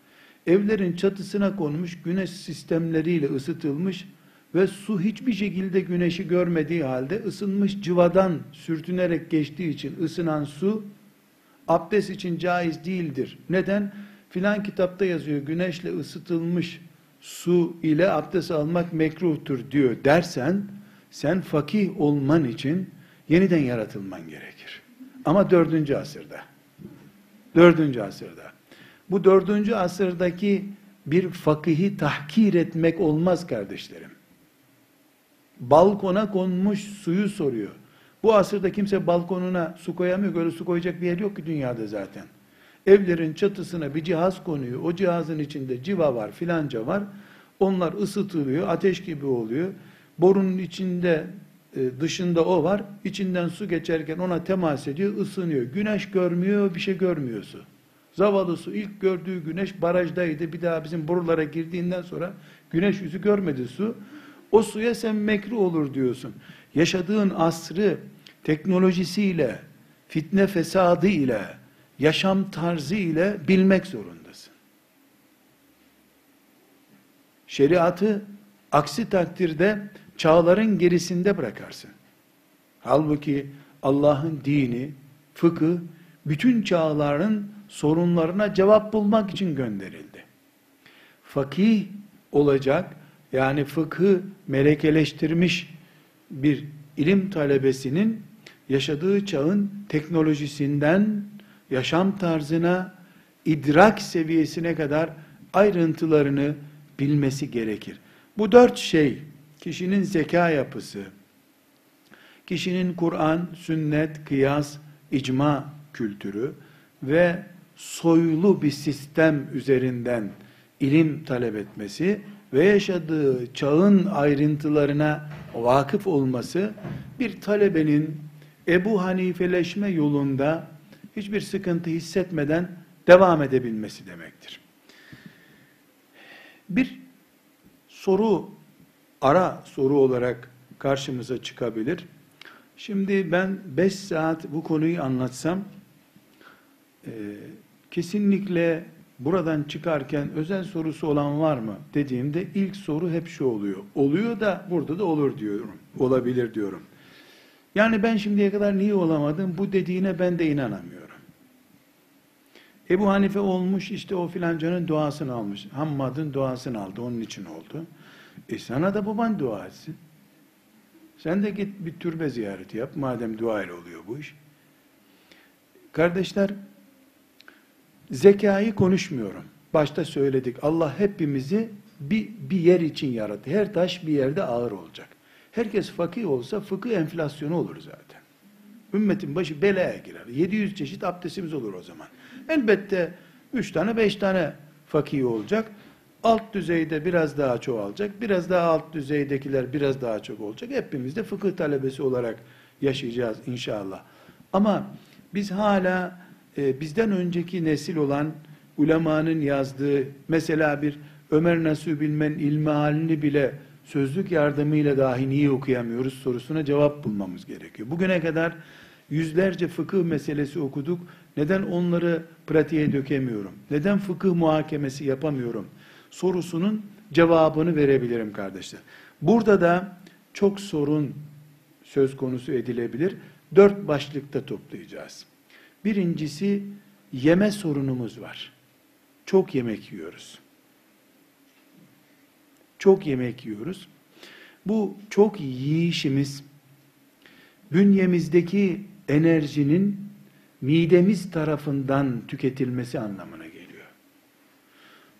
Evlerin çatısına konmuş güneş sistemleriyle ısıtılmış ve su hiçbir şekilde güneşi görmediği halde ısınmış cıvadan sürtünerek geçtiği için ısınan su abdest için caiz değildir. Neden? Filan kitapta yazıyor güneşle ısıtılmış su ile abdest almak mekruhtur diyor dersen sen fakih olman için yeniden yaratılman gerekir. Ama dördüncü asırda. Dördüncü asırda. Bu dördüncü asırdaki bir fakihi tahkir etmek olmaz kardeşlerim. Balkona konmuş suyu soruyor. Bu asırda kimse balkonuna su koyamıyor. Öyle su koyacak bir yer yok ki dünyada zaten. Evlerin çatısına bir cihaz konuyor. O cihazın içinde civa var, filanca var. Onlar ısıtılıyor, ateş gibi oluyor. Borunun içinde, e, dışında o var. İçinden su geçerken ona temas ediyor, ısınıyor. Güneş görmüyor, bir şey görmüyor su. Zavallı su ilk gördüğü güneş barajdaydı. Bir daha bizim borulara girdiğinden sonra güneş yüzü görmedi su. O suya sen mekruh olur diyorsun. Yaşadığın asrı teknolojisiyle, fitne fesadı ile, yaşam tarzı ile bilmek zorundasın. Şeriatı aksi takdirde çağların gerisinde bırakarsın. Halbuki Allah'ın dini, fıkı, bütün çağların sorunlarına cevap bulmak için gönderildi. Fakih olacak, yani fıkhı melekeleştirmiş bir ilim talebesinin yaşadığı çağın teknolojisinden yaşam tarzına, idrak seviyesine kadar ayrıntılarını bilmesi gerekir. Bu dört şey, kişinin zeka yapısı, kişinin Kur'an, sünnet, kıyas, icma kültürü ve soylu bir sistem üzerinden ilim talep etmesi ve yaşadığı çağın ayrıntılarına vakıf olması bir talebenin Ebu Hanifeleşme yolunda hiçbir sıkıntı hissetmeden devam edebilmesi demektir. Bir soru ara soru olarak karşımıza çıkabilir. Şimdi ben 5 saat bu konuyu anlatsam e, kesinlikle buradan çıkarken özel sorusu olan var mı dediğimde ilk soru hep şu oluyor. Oluyor da burada da olur diyorum. Olabilir diyorum. Yani ben şimdiye kadar niye olamadım bu dediğine ben de inanamıyorum. Ebu Hanife olmuş işte o filancanın duasını almış. Hammad'ın duasını aldı onun için oldu. E sana da baban dua etsin. Sen de git bir türbe ziyareti yap madem dua ile oluyor bu iş. Kardeşler Zekayı konuşmuyorum. Başta söyledik. Allah hepimizi bir, bir yer için yarattı. Her taş bir yerde ağır olacak. Herkes fakih olsa fıkıh enflasyonu olur zaten. Ümmetin başı belaya girer. 700 çeşit abdestimiz olur o zaman. Elbette 3 tane 5 tane fakih olacak. Alt düzeyde biraz daha çoğalacak. Biraz daha alt düzeydekiler biraz daha çok olacak. Hepimiz de fıkıh talebesi olarak yaşayacağız inşallah. Ama biz hala e, bizden önceki nesil olan ulemanın yazdığı mesela bir Ömer Nasuh Bilmen ilmi halini bile sözlük yardımıyla dahi niye okuyamıyoruz sorusuna cevap bulmamız gerekiyor. Bugüne kadar yüzlerce fıkıh meselesi okuduk. Neden onları pratiğe dökemiyorum? Neden fıkıh muhakemesi yapamıyorum? Sorusunun cevabını verebilirim kardeşler. Burada da çok sorun söz konusu edilebilir. Dört başlıkta toplayacağız. Birincisi yeme sorunumuz var. Çok yemek yiyoruz. Çok yemek yiyoruz. Bu çok yiyişimiz bünyemizdeki enerjinin midemiz tarafından tüketilmesi anlamına geliyor.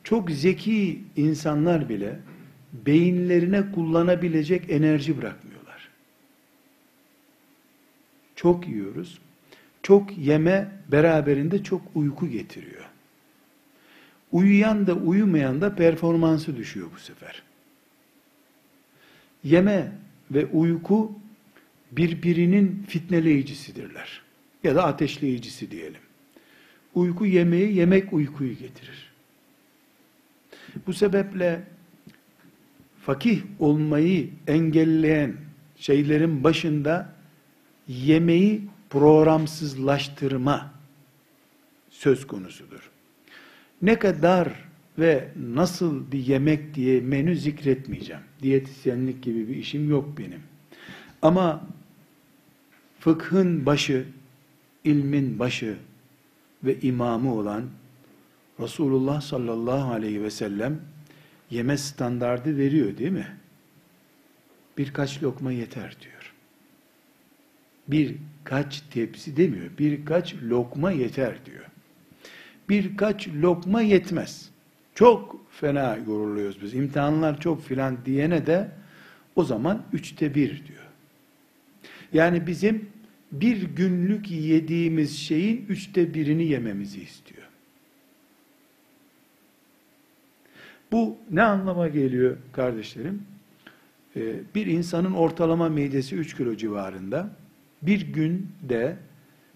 Çok zeki insanlar bile beyinlerine kullanabilecek enerji bırakmıyorlar. Çok yiyoruz çok yeme beraberinde çok uyku getiriyor. Uyuyan da uyumayan da performansı düşüyor bu sefer. Yeme ve uyku birbirinin fitneleyicisidirler. Ya da ateşleyicisi diyelim. Uyku yemeği, yemek uykuyu getirir. Bu sebeple fakih olmayı engelleyen şeylerin başında yemeği programsızlaştırma söz konusudur. Ne kadar ve nasıl bir yemek diye menü zikretmeyeceğim. Diyetisyenlik gibi bir işim yok benim. Ama fıkhın başı, ilmin başı ve imamı olan Resulullah sallallahu aleyhi ve sellem yeme standardı veriyor değil mi? Birkaç lokma yeter diyor. Birkaç tepsi demiyor. Birkaç lokma yeter diyor. Birkaç lokma yetmez. Çok fena yoruluyoruz biz. İmtihanlar çok filan diyene de o zaman üçte bir diyor. Yani bizim bir günlük yediğimiz şeyin üçte birini yememizi istiyor. Bu ne anlama geliyor kardeşlerim? Ee, bir insanın ortalama midesi 3 kilo civarında. Bir günde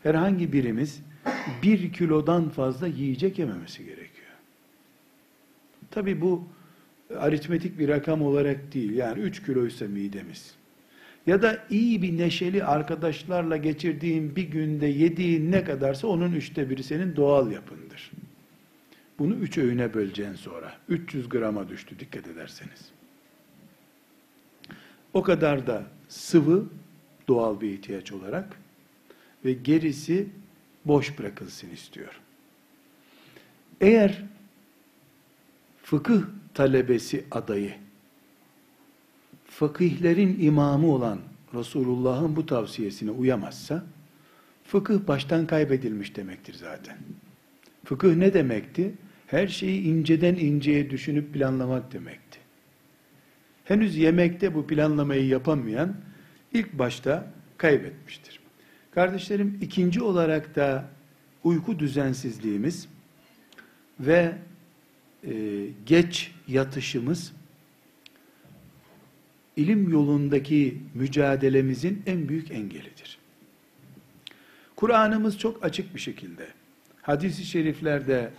herhangi birimiz bir kilodan fazla yiyecek yememesi gerekiyor. Tabi bu aritmetik bir rakam olarak değil. Yani 3 kiloysa midemiz. Ya da iyi bir neşeli arkadaşlarla geçirdiğin bir günde yediğin ne kadarsa onun üçte biri senin doğal yapındır. Bunu üç öğüne böleceğin sonra. 300 grama düştü dikkat ederseniz. O kadar da sıvı doğal bir ihtiyaç olarak ve gerisi boş bırakılsın istiyor. Eğer fıkıh talebesi adayı fakihlerin imamı olan Resulullah'ın bu tavsiyesine uyamazsa fıkıh baştan kaybedilmiş demektir zaten. Fıkıh ne demekti? Her şeyi inceden inceye düşünüp planlamak demekti. Henüz yemekte bu planlamayı yapamayan ilk başta kaybetmiştir. Kardeşlerim ikinci olarak da uyku düzensizliğimiz ve e, geç yatışımız ilim yolundaki mücadelemizin en büyük engelidir. Kur'an'ımız çok açık bir şekilde hadisi şeriflerde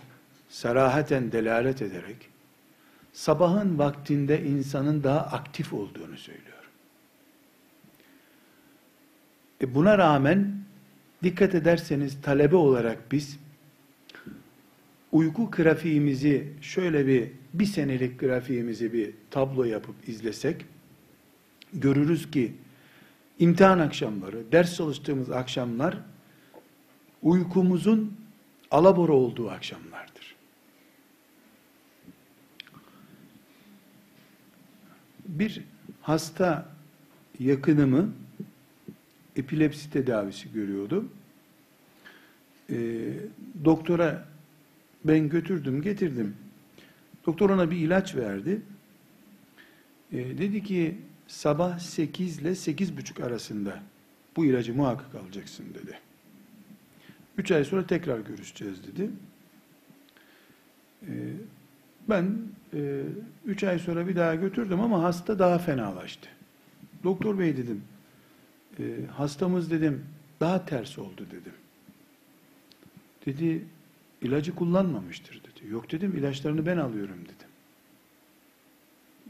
sarahaten delalet ederek sabahın vaktinde insanın daha aktif olduğunu söylüyor. E buna rağmen dikkat ederseniz talebe olarak biz uyku grafiğimizi şöyle bir bir senelik grafiğimizi bir tablo yapıp izlesek görürüz ki imtihan akşamları, ders çalıştığımız akşamlar uykumuzun alabora olduğu akşamlardır. Bir hasta yakınımı epilepsi tedavisi görüyordu. E, doktora ben götürdüm, getirdim. Doktor ona bir ilaç verdi. E, dedi ki sabah 8 ile 8 buçuk arasında bu ilacı muhakkak alacaksın dedi. 3 ay sonra tekrar görüşeceğiz dedi. E, ben 3 e, ay sonra bir daha götürdüm ama hasta daha fenalaştı. Doktor bey dedim, e, hastamız dedim daha ters oldu dedim. Dedi ilacı kullanmamıştır dedi. Yok dedim ilaçlarını ben alıyorum dedim.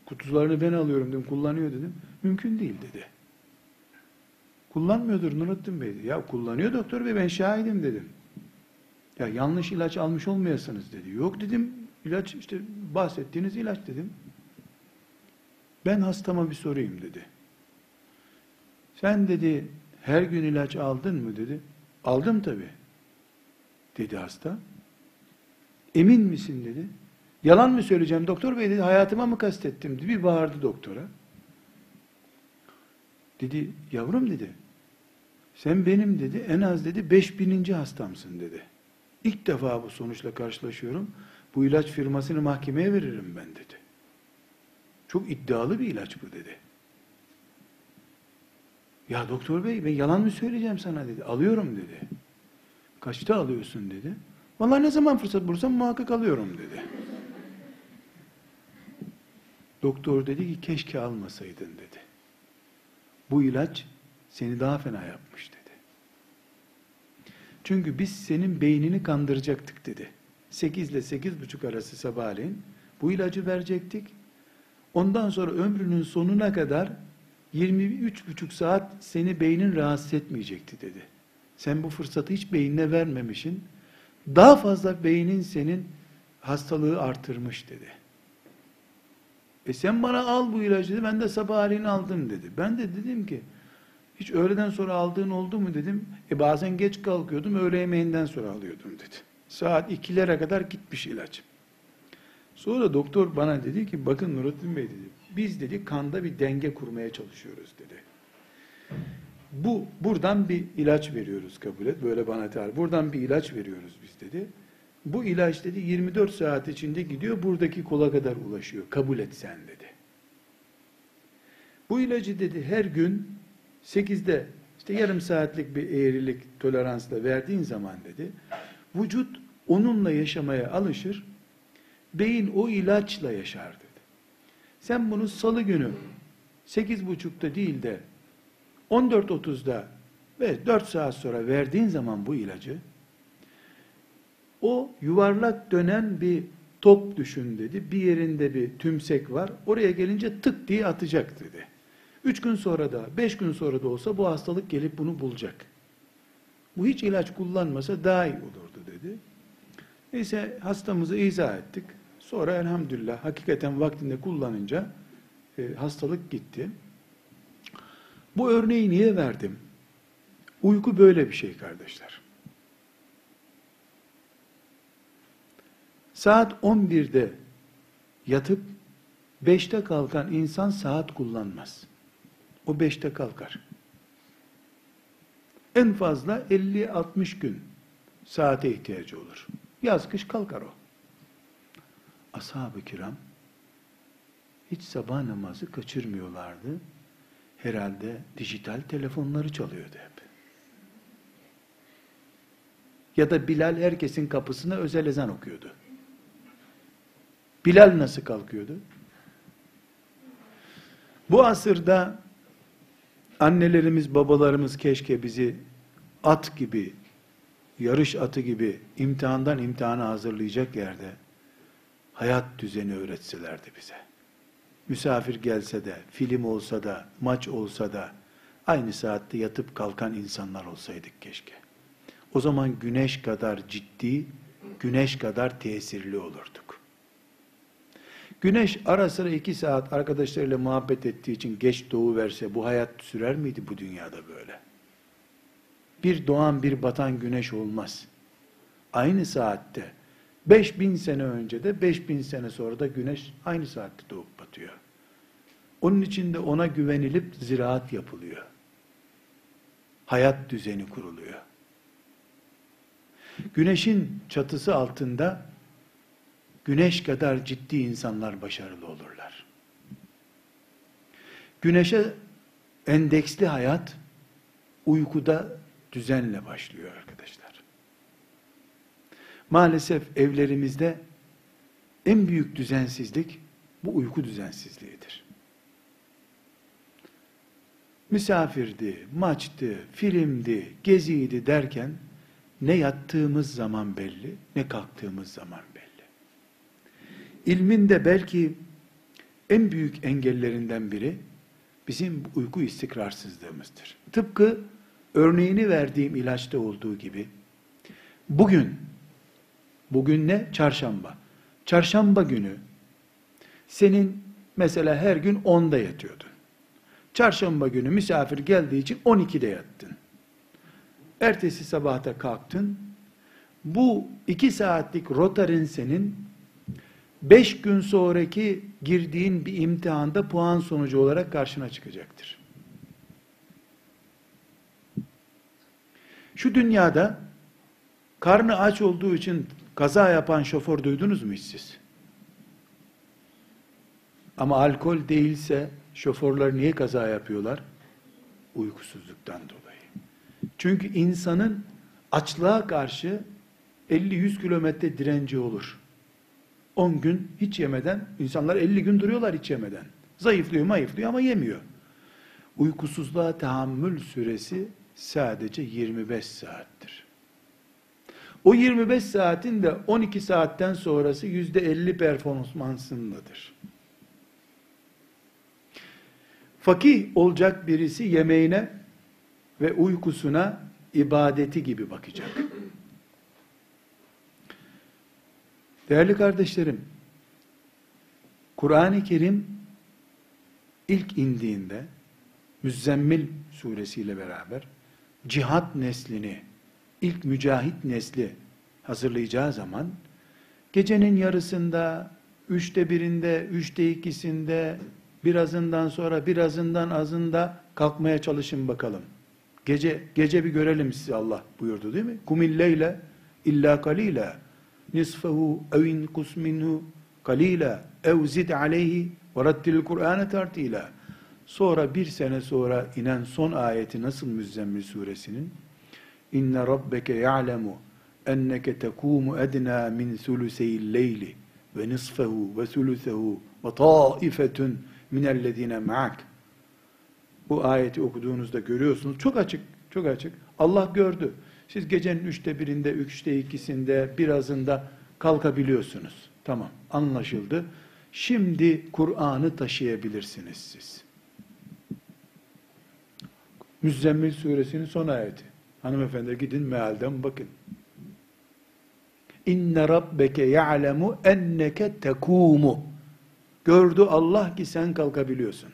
Kutularını ben alıyorum dedim kullanıyor dedim. Mümkün değil dedi. Kullanmıyordur Nurattin Bey. Ya kullanıyor doktor bey ben şahidim dedim. Ya yanlış ilaç almış olmayasınız dedi. Yok dedim ilaç işte bahsettiğiniz ilaç dedim. Ben hastama bir sorayım dedi. Sen dedi her gün ilaç aldın mı dedi. Aldım tabi. Dedi hasta. Emin misin dedi. Yalan mı söyleyeceğim doktor bey dedi. Hayatıma mı kastettim dedi. Bir bağırdı doktora. Dedi yavrum dedi. Sen benim dedi en az dedi beş bininci hastamsın dedi. İlk defa bu sonuçla karşılaşıyorum. Bu ilaç firmasını mahkemeye veririm ben dedi. Çok iddialı bir ilaç bu dedi. Ya doktor bey ben yalan mı söyleyeceğim sana dedi. Alıyorum dedi. Kaçta alıyorsun dedi. Vallahi ne zaman fırsat bulursam muhakkak alıyorum dedi. Doktor dedi ki keşke almasaydın dedi. Bu ilaç seni daha fena yapmış dedi. Çünkü biz senin beynini kandıracaktık dedi. 8 ile 8 buçuk arası sabahleyin bu ilacı verecektik. Ondan sonra ömrünün sonuna kadar 23 buçuk saat seni beynin rahatsız etmeyecekti dedi. Sen bu fırsatı hiç beynine vermemişin. Daha fazla beynin senin hastalığı artırmış dedi. E sen bana al bu ilacı dedi. Ben de sabahleyin aldım dedi. Ben de dedim ki hiç öğleden sonra aldığın oldu mu dedim. E bazen geç kalkıyordum. Öğle yemeğinden sonra alıyordum dedi. Saat ikilere kadar gitmiş ilaç. Sonra doktor bana dedi ki bakın Nurattin Bey dedi. Biz dedi kanda bir denge kurmaya çalışıyoruz dedi. bu buradan bir ilaç veriyoruz kabul et. Böyle bana tarif. Buradan bir ilaç veriyoruz biz dedi. Bu ilaç dedi 24 saat içinde gidiyor buradaki kola kadar ulaşıyor. Kabul et sen dedi. Bu ilacı dedi her gün 8'de işte yarım saatlik bir eğrilik toleransla verdiğin zaman dedi vücut onunla yaşamaya alışır. Beyin o ilaçla yaşar dedi. Sen bunu salı günü 8.30'da değil de 14.30'da ve 4 saat sonra verdiğin zaman bu ilacı o yuvarlak dönen bir top düşün dedi. Bir yerinde bir tümsek var. Oraya gelince tık diye atacak dedi. Üç gün sonra da, beş gün sonra da olsa bu hastalık gelip bunu bulacak. Bu hiç ilaç kullanmasa daha iyi olurdu dedi. Neyse hastamızı izah ettik. Sonra elhamdülillah hakikaten vaktinde kullanınca e, hastalık gitti. Bu örneği niye verdim? Uyku böyle bir şey kardeşler. Saat 11'de yatıp 5'te kalkan insan saat kullanmaz. O 5'te kalkar. En fazla 50-60 gün saate ihtiyacı olur. Yaz kış kalkar o. Ashab-ı kiram hiç sabah namazı kaçırmıyorlardı. Herhalde dijital telefonları çalıyordu hep. Ya da Bilal herkesin kapısına özel ezan okuyordu. Bilal nasıl kalkıyordu? Bu asırda annelerimiz, babalarımız keşke bizi at gibi, yarış atı gibi imtihandan imtihana hazırlayacak yerde hayat düzeni öğretselerdi bize. Misafir gelse de, film olsa da, maç olsa da aynı saatte yatıp kalkan insanlar olsaydık keşke. O zaman güneş kadar ciddi, güneş kadar tesirli olurduk. Güneş ara sıra iki saat arkadaşlarıyla muhabbet ettiği için geç doğu verse bu hayat sürer miydi bu dünyada böyle? Bir doğan bir batan güneş olmaz. Aynı saatte 5000 sene önce de 5000 sene sonra da güneş aynı saatte doğup batıyor. Onun için de ona güvenilip ziraat yapılıyor. Hayat düzeni kuruluyor. Güneşin çatısı altında güneş kadar ciddi insanlar başarılı olurlar. Güneşe endeksli hayat uykuda düzenle başlıyor arkadaşlar. Maalesef evlerimizde en büyük düzensizlik bu uyku düzensizliğidir. Misafirdi, maçtı, filmdi, geziydi derken ne yattığımız zaman belli, ne kalktığımız zaman belli. İlmin de belki en büyük engellerinden biri bizim uyku istikrarsızlığımızdır. Tıpkı örneğini verdiğim ilaçta olduğu gibi bugün bugün ne? Çarşamba. Çarşamba günü senin mesela her gün 10'da yatıyordun. Çarşamba günü misafir geldiği için 12'de yattın. Ertesi sabahta kalktın. Bu iki saatlik rotarın senin beş gün sonraki girdiğin bir imtihanda puan sonucu olarak karşına çıkacaktır. Şu dünyada karnı aç olduğu için kaza yapan şoför duydunuz mu hiç siz? Ama alkol değilse şoförler niye kaza yapıyorlar? Uykusuzluktan dolayı. Çünkü insanın açlığa karşı 50-100 kilometre direnci olur. 10 gün hiç yemeden, insanlar 50 gün duruyorlar hiç yemeden. Zayıflıyor, mayıflıyor ama yemiyor. Uykusuzluğa tahammül süresi sadece 25 saattir. O 25 saatin de 12 saatten sonrası %50 performansındadır. Fakih olacak birisi yemeğine ve uykusuna ibadeti gibi bakacak. Değerli kardeşlerim, Kur'an-ı Kerim ilk indiğinde Müzzemmil suresiyle beraber cihat neslini, ilk mücahit nesli hazırlayacağı zaman gecenin yarısında, üçte birinde, üçte ikisinde, birazından sonra birazından azında kalkmaya çalışın bakalım Gece gece bir görelim sizi Allah buyurdu değil mi? Kumil leyle illa kalila nisfehu ev inkus minhu kalila ev zid aleyhi ve rattil Kur'an'ı tartila. Sonra bir sene sonra inen son ayeti nasıl Müzzemmil suresinin? İnne rabbeke ya'lemu enneke tekumu edna min suluseyil leyli ve nisfehu ve sulusehu ve taifetun minellezine ma'ak. Bu ayeti okuduğunuzda görüyorsunuz. Çok açık, çok açık. Allah gördü. Siz gecenin üçte birinde, üçte ikisinde, birazında kalkabiliyorsunuz. Tamam, anlaşıldı. Şimdi Kur'an'ı taşıyabilirsiniz siz. Müzzemmil suresinin son ayeti. Hanımefendi gidin mealden bakın. İnne rabbeke ya'lemu enneke tekumu. Gördü Allah ki sen kalkabiliyorsun.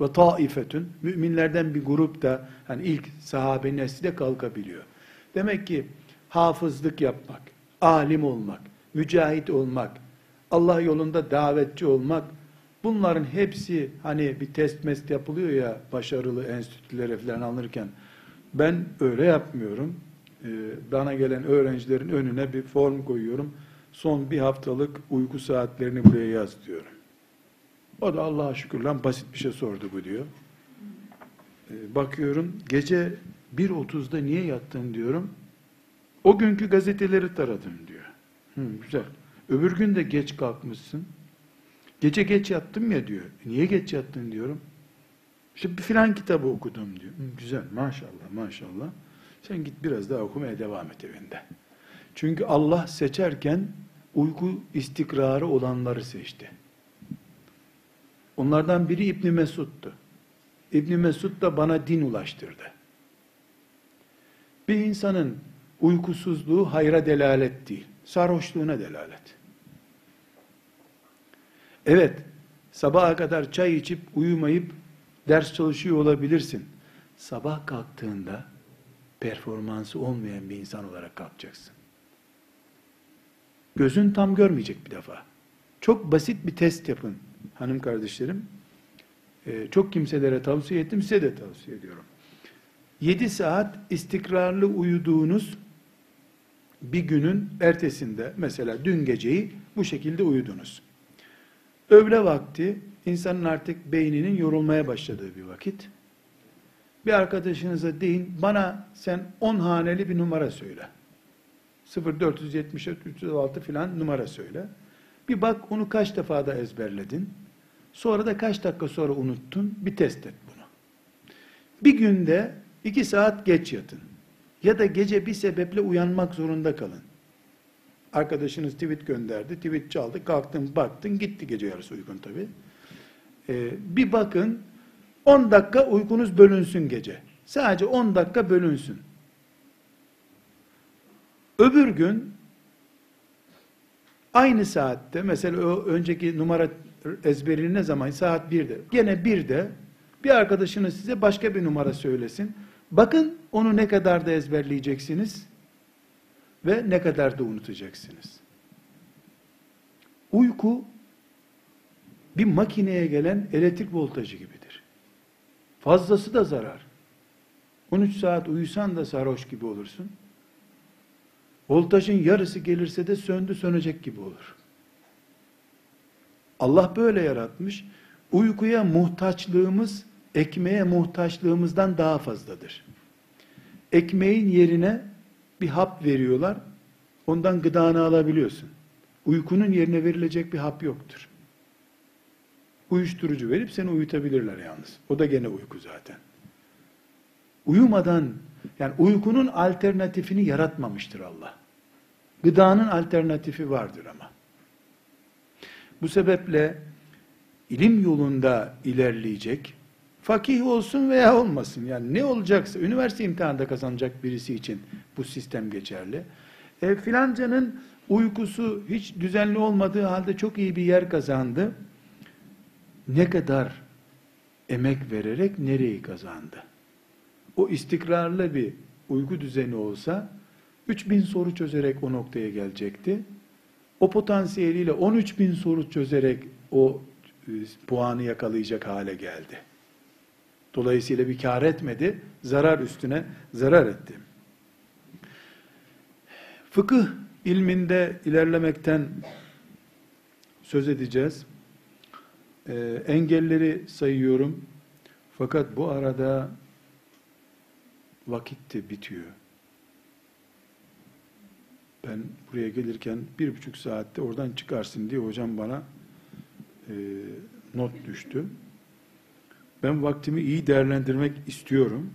Ve taifetün müminlerden bir grup da hani ilk sahabe nesli de kalkabiliyor. Demek ki hafızlık yapmak, alim olmak, mücahit olmak, Allah yolunda davetçi olmak bunların hepsi hani bir test mest yapılıyor ya başarılı enstitülere falan alınırken ben öyle yapmıyorum. Ee, bana gelen öğrencilerin önüne bir form koyuyorum. Son bir haftalık uyku saatlerini buraya yaz diyorum. O da Allah'a şükür lan basit bir şey sordu bu diyor. Ee, bakıyorum gece 1.30'da niye yattın diyorum. O günkü gazeteleri taradım diyor. Hı, güzel. Öbür gün de geç kalkmışsın. Gece geç yattım ya diyor. Niye geç yattın diyorum. İşte bir filan kitabı okudum diyor. Güzel maşallah maşallah. Sen git biraz daha okumaya devam et evinde. Çünkü Allah seçerken uyku istikrarı olanları seçti. Onlardan biri İbni Mesud'tu. İbni Mesud da bana din ulaştırdı. Bir insanın uykusuzluğu hayra delalet değil, sarhoşluğuna delalet. Evet, sabaha kadar çay içip uyumayıp ders çalışıyor olabilirsin. Sabah kalktığında performansı olmayan bir insan olarak kalkacaksın. Gözün tam görmeyecek bir defa. Çok basit bir test yapın hanım kardeşlerim. Ee, çok kimselere tavsiye ettim, size de tavsiye ediyorum. 7 saat istikrarlı uyuduğunuz bir günün ertesinde, mesela dün geceyi bu şekilde uyudunuz. Öğle vakti, insanın artık beyninin yorulmaya başladığı bir vakit. Bir arkadaşınıza deyin, bana sen 10 haneli bir numara söyle. 0470 306 filan numara söyle. Bir bak onu kaç defa da ezberledin. Sonra da kaç dakika sonra unuttun. Bir test et bunu. Bir günde iki saat geç yatın. Ya da gece bir sebeple uyanmak zorunda kalın. Arkadaşınız tweet gönderdi. Tweet çaldı. Kalktın baktın gitti gece yarısı uykun tabi. Ee, bir bakın 10 dakika uykunuz bölünsün gece. Sadece 10 dakika bölünsün. Öbür gün aynı saatte mesela o önceki numara ezberini ne zaman? Saat 1'de. Gene 1'de bir arkadaşınız size başka bir numara söylesin. Bakın onu ne kadar da ezberleyeceksiniz ve ne kadar da unutacaksınız. Uyku bir makineye gelen elektrik voltajı gibidir. Fazlası da zarar. 13 saat uyusan da sarhoş gibi olursun. Voltajın yarısı gelirse de söndü sönecek gibi olur. Allah böyle yaratmış. Uykuya muhtaçlığımız ekmeğe muhtaçlığımızdan daha fazladır. Ekmeğin yerine bir hap veriyorlar. Ondan gıdanı alabiliyorsun. Uykunun yerine verilecek bir hap yoktur. Uyuşturucu verip seni uyutabilirler yalnız. O da gene uyku zaten. Uyumadan yani uykunun alternatifini yaratmamıştır Allah. Gıdanın alternatifi vardır ama. Bu sebeple ilim yolunda ilerleyecek, fakih olsun veya olmasın, yani ne olacaksa, üniversite imtihanında kazanacak birisi için bu sistem geçerli. E, filancanın uykusu hiç düzenli olmadığı halde çok iyi bir yer kazandı. Ne kadar emek vererek nereyi kazandı? O istikrarlı bir uyku düzeni olsa 3000 soru çözerek o noktaya gelecekti. O potansiyeliyle 13 bin soru çözerek o e, puanı yakalayacak hale geldi. Dolayısıyla bir kar etmedi, zarar üstüne zarar etti. Fıkıh ilminde ilerlemekten söz edeceğiz. Ee, engelleri sayıyorum. Fakat bu arada vakit de bitiyor. Ben buraya gelirken bir buçuk saatte oradan çıkarsın diye hocam bana e, not düştü. Ben vaktimi iyi değerlendirmek istiyorum.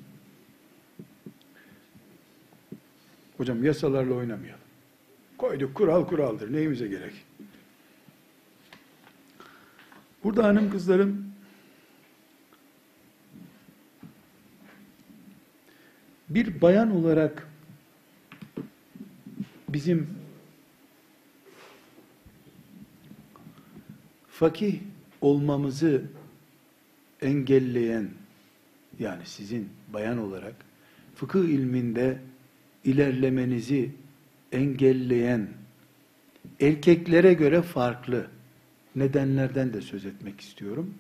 Hocam yasalarla oynamayalım. Koyduk kural kuraldır. Neyimize gerek? Burada hanım kızlarım bir bayan olarak bizim fakih olmamızı engelleyen yani sizin bayan olarak fıkıh ilminde ilerlemenizi engelleyen erkeklere göre farklı nedenlerden de söz etmek istiyorum.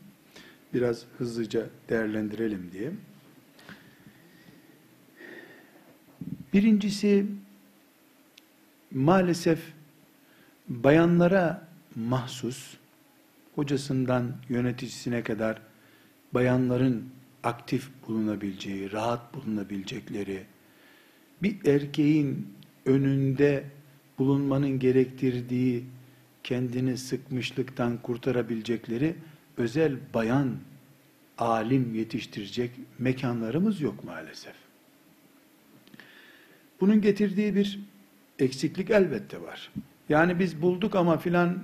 Biraz hızlıca değerlendirelim diye. Birincisi maalesef bayanlara mahsus hocasından yöneticisine kadar bayanların aktif bulunabileceği, rahat bulunabilecekleri, bir erkeğin önünde bulunmanın gerektirdiği kendini sıkmışlıktan kurtarabilecekleri özel bayan alim yetiştirecek mekanlarımız yok maalesef. Bunun getirdiği bir eksiklik elbette var. Yani biz bulduk ama filan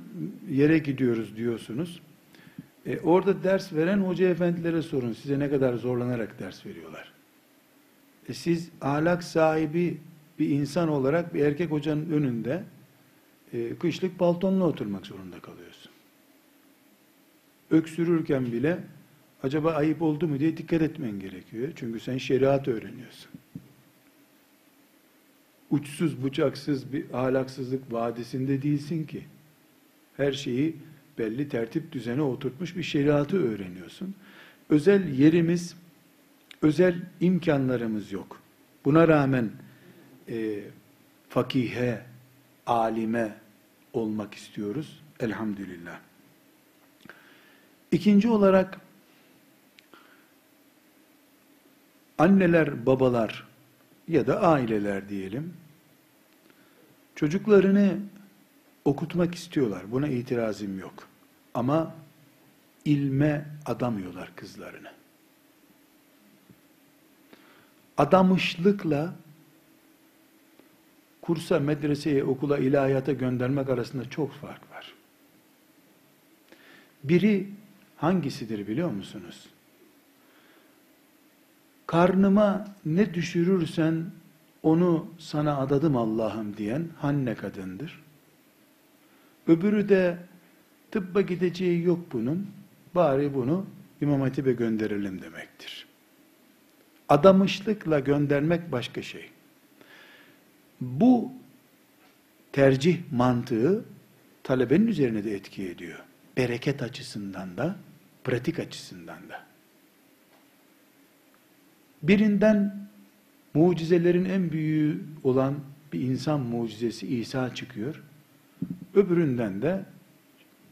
yere gidiyoruz diyorsunuz. E, orada ders veren hoca efendilere sorun. Size ne kadar zorlanarak ders veriyorlar. E, siz ahlak sahibi bir insan olarak bir erkek hocanın önünde e, kışlık paltonla oturmak zorunda kalıyorsun. Öksürürken bile acaba ayıp oldu mu diye dikkat etmen gerekiyor. Çünkü sen şeriat öğreniyorsun. Uçsuz bucaksız bir ahlaksızlık vadisinde değilsin ki. Her şeyi belli tertip düzene oturtmuş bir şeriatı öğreniyorsun. Özel yerimiz, özel imkanlarımız yok. Buna rağmen e, fakihe, alime olmak istiyoruz. Elhamdülillah. İkinci olarak anneler, babalar ya da aileler diyelim çocuklarını okutmak istiyorlar. Buna itirazım yok. Ama ilme adamıyorlar kızlarını. Adamışlıkla kursa, medreseye, okula, ilahiyata göndermek arasında çok fark var. Biri hangisidir biliyor musunuz? Karnıma ne düşürürsen onu sana adadım Allah'ım diyen Hanne kadındır. Öbürü de tıbba gideceği yok bunun. Bari bunu İmam Hatip'e gönderelim demektir. Adamışlıkla göndermek başka şey. Bu tercih mantığı talebenin üzerine de etki ediyor. Bereket açısından da, pratik açısından da. Birinden mucizelerin en büyüğü olan bir insan mucizesi İsa çıkıyor. Öbüründen de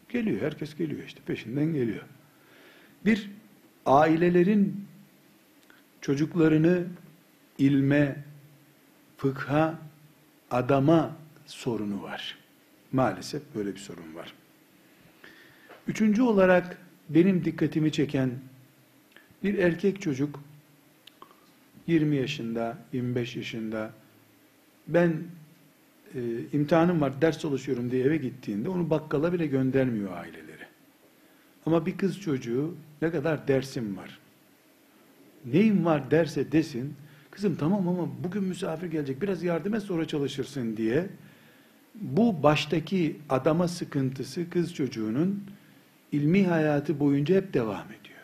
geliyor. Herkes geliyor işte peşinden geliyor. Bir, ailelerin çocuklarını ilme, fıkha, adama sorunu var. Maalesef böyle bir sorun var. Üçüncü olarak benim dikkatimi çeken bir erkek çocuk 20 yaşında, 25 yaşında ben e, imtihanım var, ders çalışıyorum diye eve gittiğinde onu bakkala bile göndermiyor aileleri. Ama bir kız çocuğu ne kadar dersim var. Neyim var derse desin, kızım tamam ama bugün misafir gelecek, biraz yardım et sonra çalışırsın diye bu baştaki adama sıkıntısı kız çocuğunun ilmi hayatı boyunca hep devam ediyor.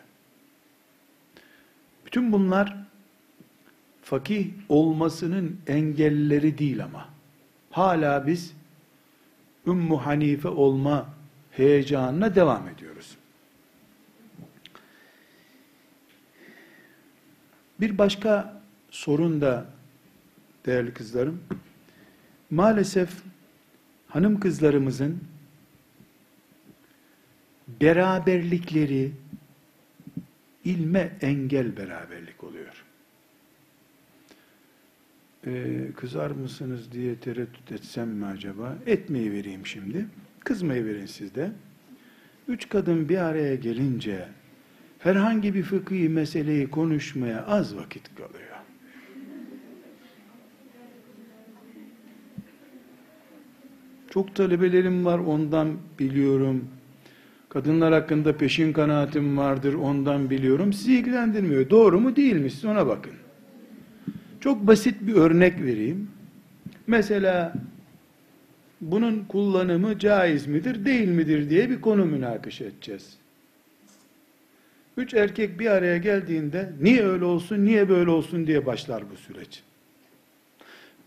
Bütün bunlar fakih olmasının engelleri değil ama. Hala biz Ümmü Hanife olma heyecanına devam ediyoruz. Bir başka sorun da değerli kızlarım, maalesef hanım kızlarımızın beraberlikleri ilme engel beraberlik oluyor. Ee, kızar mısınız diye tereddüt etsem mi acaba? Etmeyi vereyim şimdi. Kızmayı verin siz de. Üç kadın bir araya gelince herhangi bir fıkhi meseleyi konuşmaya az vakit kalıyor. Çok talebelerim var ondan biliyorum. Kadınlar hakkında peşin kanaatim vardır ondan biliyorum. Sizi ilgilendirmiyor. Doğru mu değil mi? Siz ona bakın. Çok basit bir örnek vereyim. Mesela bunun kullanımı caiz midir, değil midir diye bir konu münakaşa edeceğiz. Üç erkek bir araya geldiğinde niye öyle olsun, niye böyle olsun diye başlar bu süreç.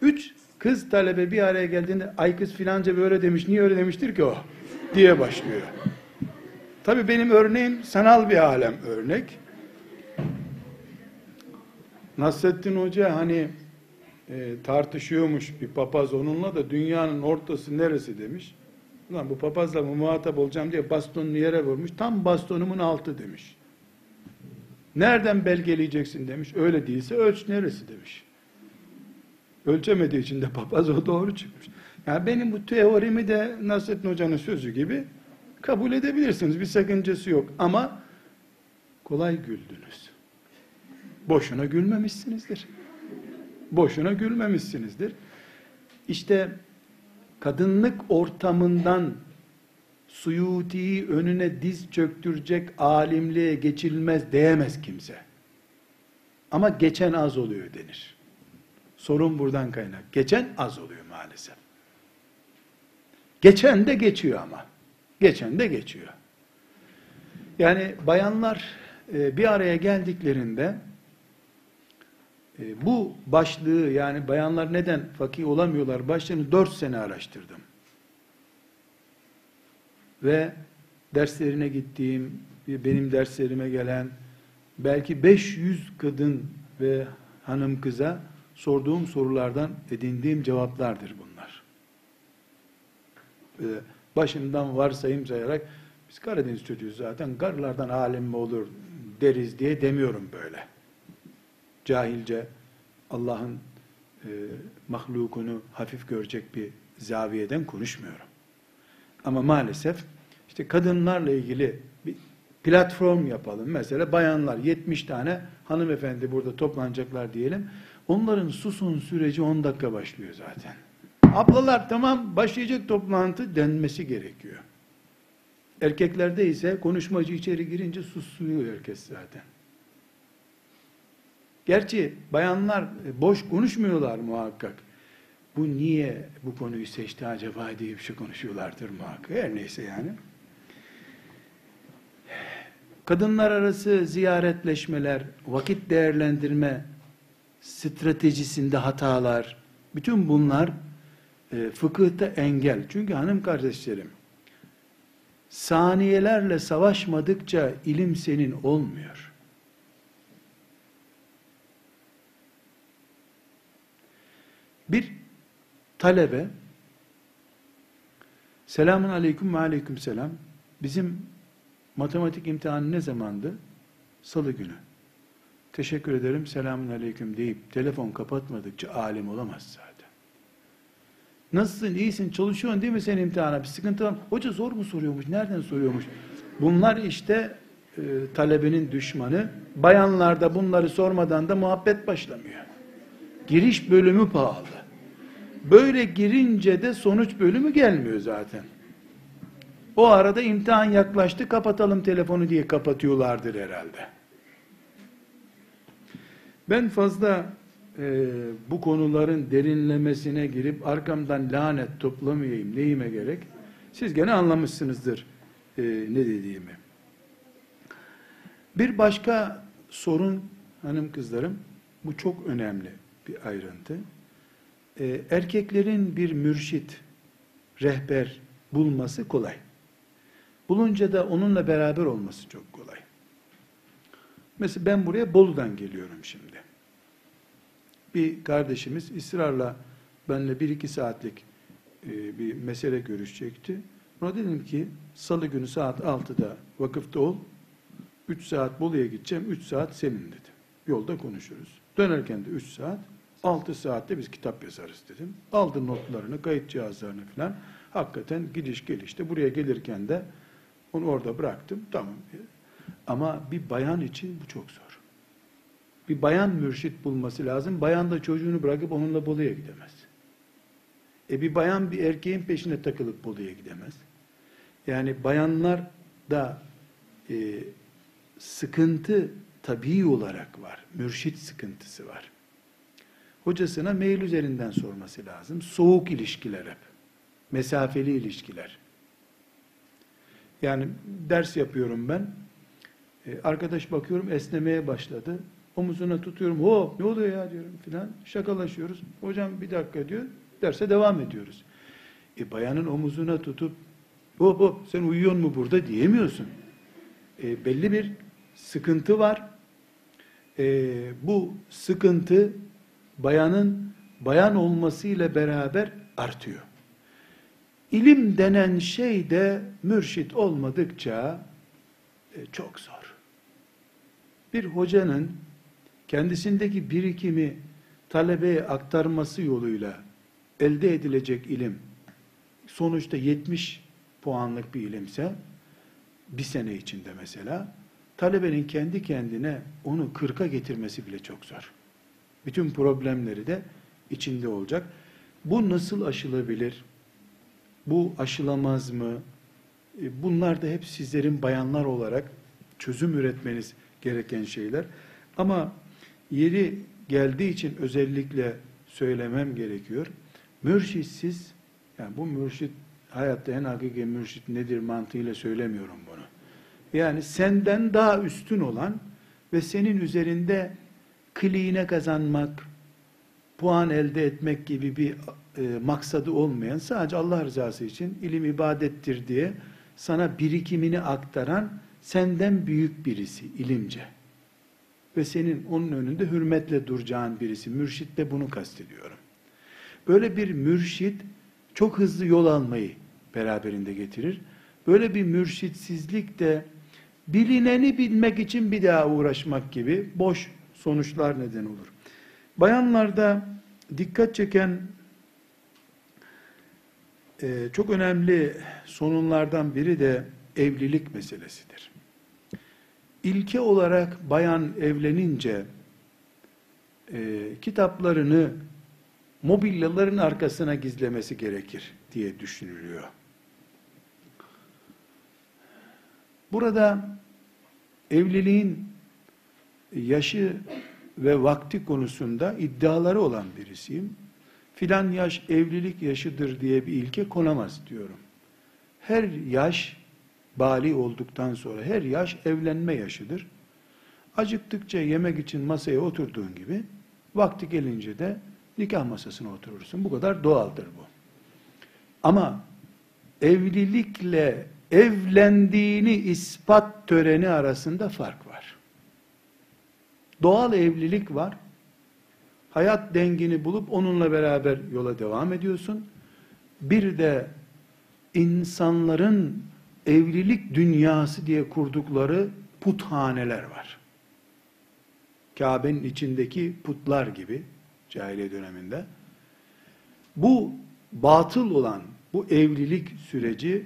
Üç kız talebe bir araya geldiğinde ay kız filanca böyle demiş, niye öyle demiştir ki o diye başlıyor. Tabi benim örneğim sanal bir alem örnek. Nasrettin Hoca hani e, tartışıyormuş bir papaz onunla da dünyanın ortası neresi demiş. Ulan bu papazla mı muhatap olacağım diye bastonunu yere vurmuş. Tam bastonumun altı demiş. Nereden belgeleyeceksin demiş. Öyle değilse ölç neresi demiş. Ölçemediği için de papaz o doğru çıkmış. Yani benim bu teorimi de Nasrettin Hoca'nın sözü gibi kabul edebilirsiniz. Bir sakıncası yok. Ama kolay güldünüz. Boşuna gülmemişsinizdir. Boşuna gülmemişsinizdir. İşte kadınlık ortamından Suyuti'yi önüne diz çöktürecek alimliğe geçilmez diyemez kimse. Ama geçen az oluyor denir. Sorun buradan kaynak. Geçen az oluyor maalesef. Geçen de geçiyor ama. Geçen de geçiyor. Yani bayanlar e, bir araya geldiklerinde e, bu başlığı yani bayanlar neden fakih olamıyorlar başlığını dört sene araştırdım. Ve derslerine gittiğim, benim derslerime gelen belki 500 kadın ve hanım kıza sorduğum sorulardan edindiğim cevaplardır bunlar. Ee, başından varsayım sayarak biz Karadeniz çocuğuyuz zaten karlardan alim mi olur deriz diye demiyorum böyle. Cahilce Allah'ın e, mahlukunu hafif görecek bir zaviyeden konuşmuyorum. Ama maalesef işte kadınlarla ilgili bir platform yapalım. Mesela bayanlar 70 tane hanımefendi burada toplanacaklar diyelim. Onların susun süreci 10 dakika başlıyor zaten. Ablalar tamam başlayacak toplantı denmesi gerekiyor. Erkeklerde ise konuşmacı içeri girince susuyor herkes zaten. Gerçi bayanlar e, boş konuşmuyorlar muhakkak. Bu niye bu konuyu seçti acaba diye bir şey konuşuyorlardır muhakkak. Her neyse yani. Kadınlar arası ziyaretleşmeler, vakit değerlendirme stratejisinde hatalar, bütün bunlar e, fıkıhta engel. Çünkü hanım kardeşlerim, saniyelerle savaşmadıkça ilim senin olmuyor. Bir talebe selamun aleyküm ve aleyküm selam bizim matematik imtihanı ne zamandı? Salı günü. Teşekkür ederim selamun aleyküm deyip telefon kapatmadıkça alim olamaz zaten. Nasılsın, iyisin, çalışıyorsun değil mi sen imtihana? Bir sıkıntı var mı? Hoca zor mu soruyormuş, nereden soruyormuş? Bunlar işte e, talebenin düşmanı. Bayanlarda bunları sormadan da muhabbet başlamıyor. Giriş bölümü pahalı. Böyle girince de sonuç bölümü gelmiyor zaten. O arada imtihan yaklaştı, kapatalım telefonu diye kapatıyorlardır herhalde. Ben fazla e, bu konuların derinlemesine girip arkamdan lanet toplamayayım neyime gerek. Siz gene anlamışsınızdır e, ne dediğimi. Bir başka sorun hanım kızlarım, bu çok önemli bir ayrıntı. E, erkeklerin bir mürşit, rehber bulması kolay. Bulunca da onunla beraber olması çok kolay. Mesela ben buraya Bolu'dan geliyorum şimdi. Bir kardeşimiz ısrarla benimle bir iki saatlik e, bir mesele görüşecekti. Ona dedim ki salı günü saat 6'da vakıfta ol. 3 saat Bolu'ya gideceğim. 3 saat senin dedim. Yolda konuşuruz. Dönerken de 3 saat. 6 saatte biz kitap yazarız dedim. Aldı notlarını, kayıt cihazlarını falan. Hakikaten gidiş gelişte buraya gelirken de onu orada bıraktım. Tamam. Ama bir bayan için bu çok zor. Bir bayan mürşit bulması lazım. Bayan da çocuğunu bırakıp onunla Bolu'ya gidemez. E bir bayan bir erkeğin peşine takılıp Bolu'ya gidemez. Yani bayanlar da e, sıkıntı tabii olarak var. Mürşit sıkıntısı var. Hocasına mail üzerinden sorması lazım. Soğuk ilişkiler hep. Mesafeli ilişkiler. Yani ders yapıyorum ben. Ee, arkadaş bakıyorum esnemeye başladı. Omuzuna tutuyorum. Hop ne oluyor ya diyorum filan. Şakalaşıyoruz. Hocam bir dakika diyor. Derse devam ediyoruz. E bayanın omuzuna tutup hop hop sen uyuyor mu burada diyemiyorsun. E, belli bir sıkıntı var. E, bu sıkıntı bayanın bayan olmasıyla beraber artıyor. İlim denen şey de mürşit olmadıkça e, çok zor. Bir hocanın kendisindeki birikimi talebeye aktarması yoluyla elde edilecek ilim sonuçta 70 puanlık bir ilimse bir sene içinde mesela talebenin kendi kendine onu 40'a getirmesi bile çok zor. Bütün problemleri de içinde olacak. Bu nasıl aşılabilir? Bu aşılamaz mı? E, bunlar da hep sizlerin bayanlar olarak çözüm üretmeniz gereken şeyler. Ama yeri geldiği için özellikle söylemem gerekiyor. Mürşitsiz, yani bu mürşit hayatta en hakiki mürşit nedir mantığıyla söylemiyorum bunu. Yani senden daha üstün olan ve senin üzerinde kliğine kazanmak, puan elde etmek gibi bir e, maksadı olmayan, sadece Allah rızası için ilim ibadettir diye sana birikimini aktaran senden büyük birisi ilimce. Ve senin onun önünde hürmetle duracağın birisi. Mürşit de bunu kastediyorum. Böyle bir mürşit çok hızlı yol almayı beraberinde getirir. Böyle bir mürşitsizlik de bilineni bilmek için bir daha uğraşmak gibi boş sonuçlar neden olur. Bayanlarda dikkat çeken e, çok önemli sorunlardan biri de evlilik meselesidir. İlke olarak bayan evlenince e, kitaplarını mobilyaların arkasına gizlemesi gerekir diye düşünülüyor. Burada evliliğin yaşı ve vakti konusunda iddiaları olan birisiyim. Filan yaş evlilik yaşıdır diye bir ilke konamaz diyorum. Her yaş bali olduktan sonra her yaş evlenme yaşıdır. Acıktıkça yemek için masaya oturduğun gibi vakti gelince de nikah masasına oturursun. Bu kadar doğaldır bu. Ama evlilikle evlendiğini ispat töreni arasında fark var. Doğal evlilik var. Hayat dengini bulup onunla beraber yola devam ediyorsun. Bir de insanların evlilik dünyası diye kurdukları puthaneler var. Kabe'nin içindeki putlar gibi cahiliye döneminde. Bu batıl olan bu evlilik süreci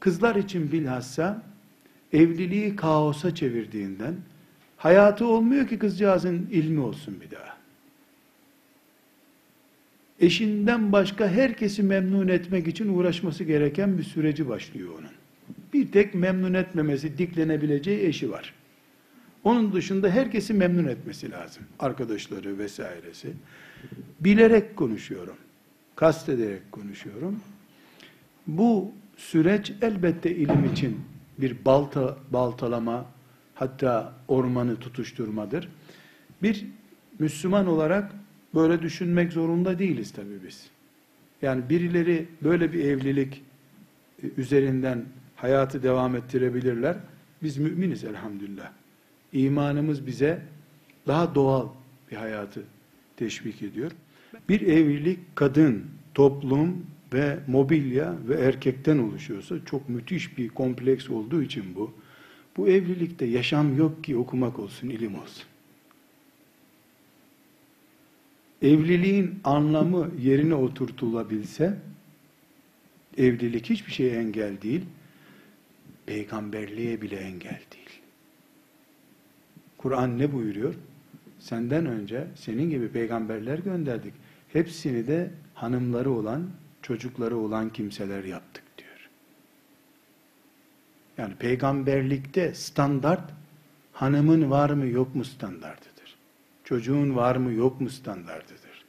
kızlar için bilhassa evliliği kaosa çevirdiğinden hayatı olmuyor ki kızcağızın ilmi olsun bir daha. Eşinden başka herkesi memnun etmek için uğraşması gereken bir süreci başlıyor onun. Bir tek memnun etmemesi, diklenebileceği eşi var. Onun dışında herkesi memnun etmesi lazım. Arkadaşları vesairesi. Bilerek konuşuyorum. Kastederek konuşuyorum. Bu süreç elbette ilim için bir balta, baltalama, hatta ormanı tutuşturmadır. Bir Müslüman olarak böyle düşünmek zorunda değiliz tabii biz. Yani birileri böyle bir evlilik üzerinden hayatı devam ettirebilirler. Biz müminiz elhamdülillah. İmanımız bize daha doğal bir hayatı teşvik ediyor. Bir evlilik kadın, toplum ve mobilya ve erkekten oluşuyorsa çok müthiş bir kompleks olduğu için bu. Bu evlilikte yaşam yok ki okumak olsun, ilim olsun. Evliliğin anlamı yerine oturtulabilse evlilik hiçbir şeye engel değil. Peygamberliğe bile engel değil. Kur'an ne buyuruyor? Senden önce senin gibi peygamberler gönderdik. Hepsini de hanımları olan, çocukları olan kimseler yaptık diyor. Yani peygamberlikte standart hanımın var mı yok mu standartıdır. Çocuğun var mı yok mu standartıdır.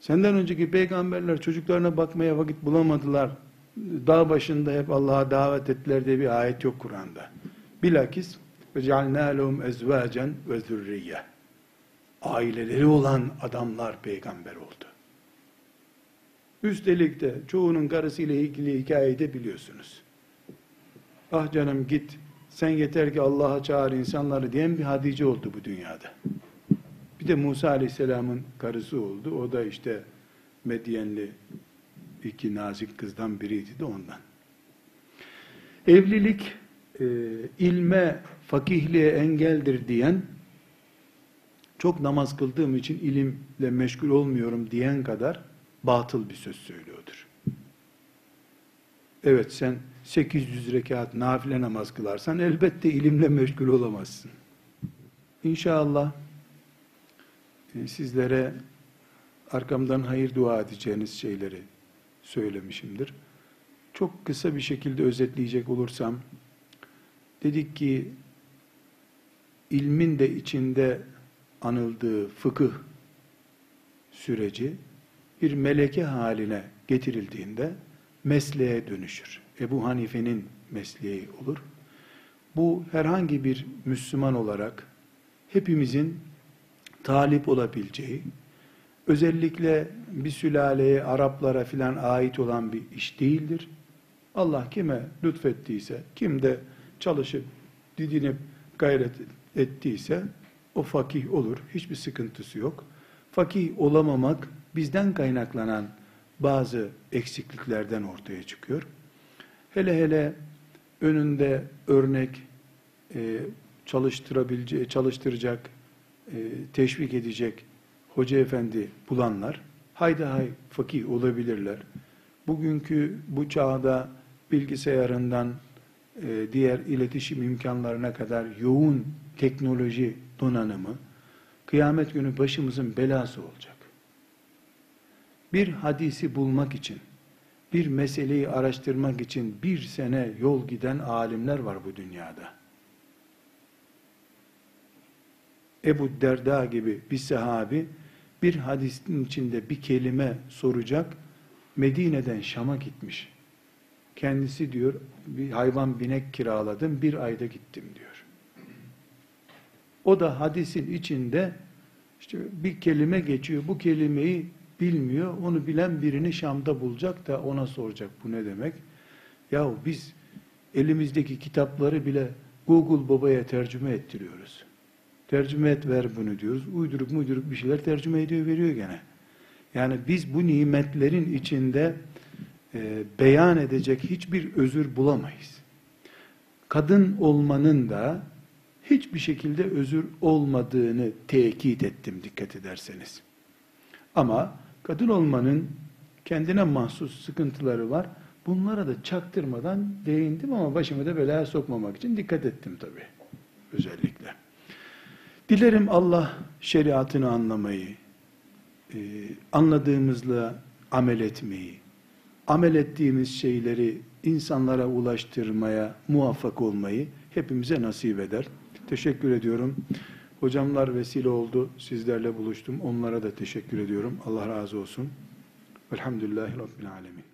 Senden önceki peygamberler çocuklarına bakmaya vakit bulamadılar Dağ başında hep Allah'a davet ettiler diye bir ayet yok Kur'an'da. Bilakis وَجَعَلْنَا لَهُمْ اَزْوَاجًا وَذُرِّيَّةً Aileleri olan adamlar peygamber oldu. Üstelik de çoğunun karısıyla ilgili hikayeyi de biliyorsunuz. Ah canım git, sen yeter ki Allah'a çağır insanları diyen bir Hadice oldu bu dünyada. Bir de Musa Aleyhisselam'ın karısı oldu. O da işte Medyenli iki nazik kızdan biriydi de ondan. Evlilik e, ilme, fakihliğe engeldir diyen çok namaz kıldığım için ilimle meşgul olmuyorum diyen kadar batıl bir söz söylüyordur. Evet sen 800 rekat nafile namaz kılarsan elbette ilimle meşgul olamazsın. İnşallah e, sizlere arkamdan hayır dua edeceğiniz şeyleri söylemişimdir. Çok kısa bir şekilde özetleyecek olursam, dedik ki ilmin de içinde anıldığı fıkıh süreci bir meleke haline getirildiğinde mesleğe dönüşür. Ebu Hanife'nin mesleği olur. Bu herhangi bir Müslüman olarak hepimizin talip olabileceği, özellikle bir sülaleye, Araplara filan ait olan bir iş değildir. Allah kime lütfettiyse, kim de çalışıp, didinip, gayret ettiyse, o fakih olur. Hiçbir sıkıntısı yok. Fakih olamamak, bizden kaynaklanan bazı eksikliklerden ortaya çıkıyor. Hele hele önünde örnek e, çalıştıracak, e, teşvik edecek hoca efendi bulanlar hayda hay fakih olabilirler. Bugünkü bu çağda bilgisayarından e, diğer iletişim imkanlarına kadar yoğun teknoloji donanımı kıyamet günü başımızın belası olacak. Bir hadisi bulmak için, bir meseleyi araştırmak için bir sene yol giden alimler var bu dünyada. Ebu Derda gibi bir sahabi bir hadisin içinde bir kelime soracak Medine'den Şam'a gitmiş. Kendisi diyor bir hayvan binek kiraladım bir ayda gittim diyor. O da hadisin içinde işte bir kelime geçiyor. Bu kelimeyi bilmiyor. Onu bilen birini Şam'da bulacak da ona soracak bu ne demek? Yahu biz elimizdeki kitapları bile Google babaya tercüme ettiriyoruz. Tercüme et ver bunu diyoruz. Uydurup uydurup bir şeyler tercüme ediyor veriyor gene. Yani biz bu nimetlerin içinde e, beyan edecek hiçbir özür bulamayız. Kadın olmanın da hiçbir şekilde özür olmadığını tekit ettim dikkat ederseniz. Ama kadın olmanın kendine mahsus sıkıntıları var. Bunlara da çaktırmadan değindim ama başımı da belaya sokmamak için dikkat ettim tabii. Özellikle. Dilerim Allah şeriatını anlamayı, e, anladığımızla amel etmeyi, amel ettiğimiz şeyleri insanlara ulaştırmaya muvaffak olmayı hepimize nasip eder. Teşekkür ediyorum. Hocamlar vesile oldu. Sizlerle buluştum. Onlara da teşekkür ediyorum. Allah razı olsun. Velhamdülillahi Rabbil Alemin.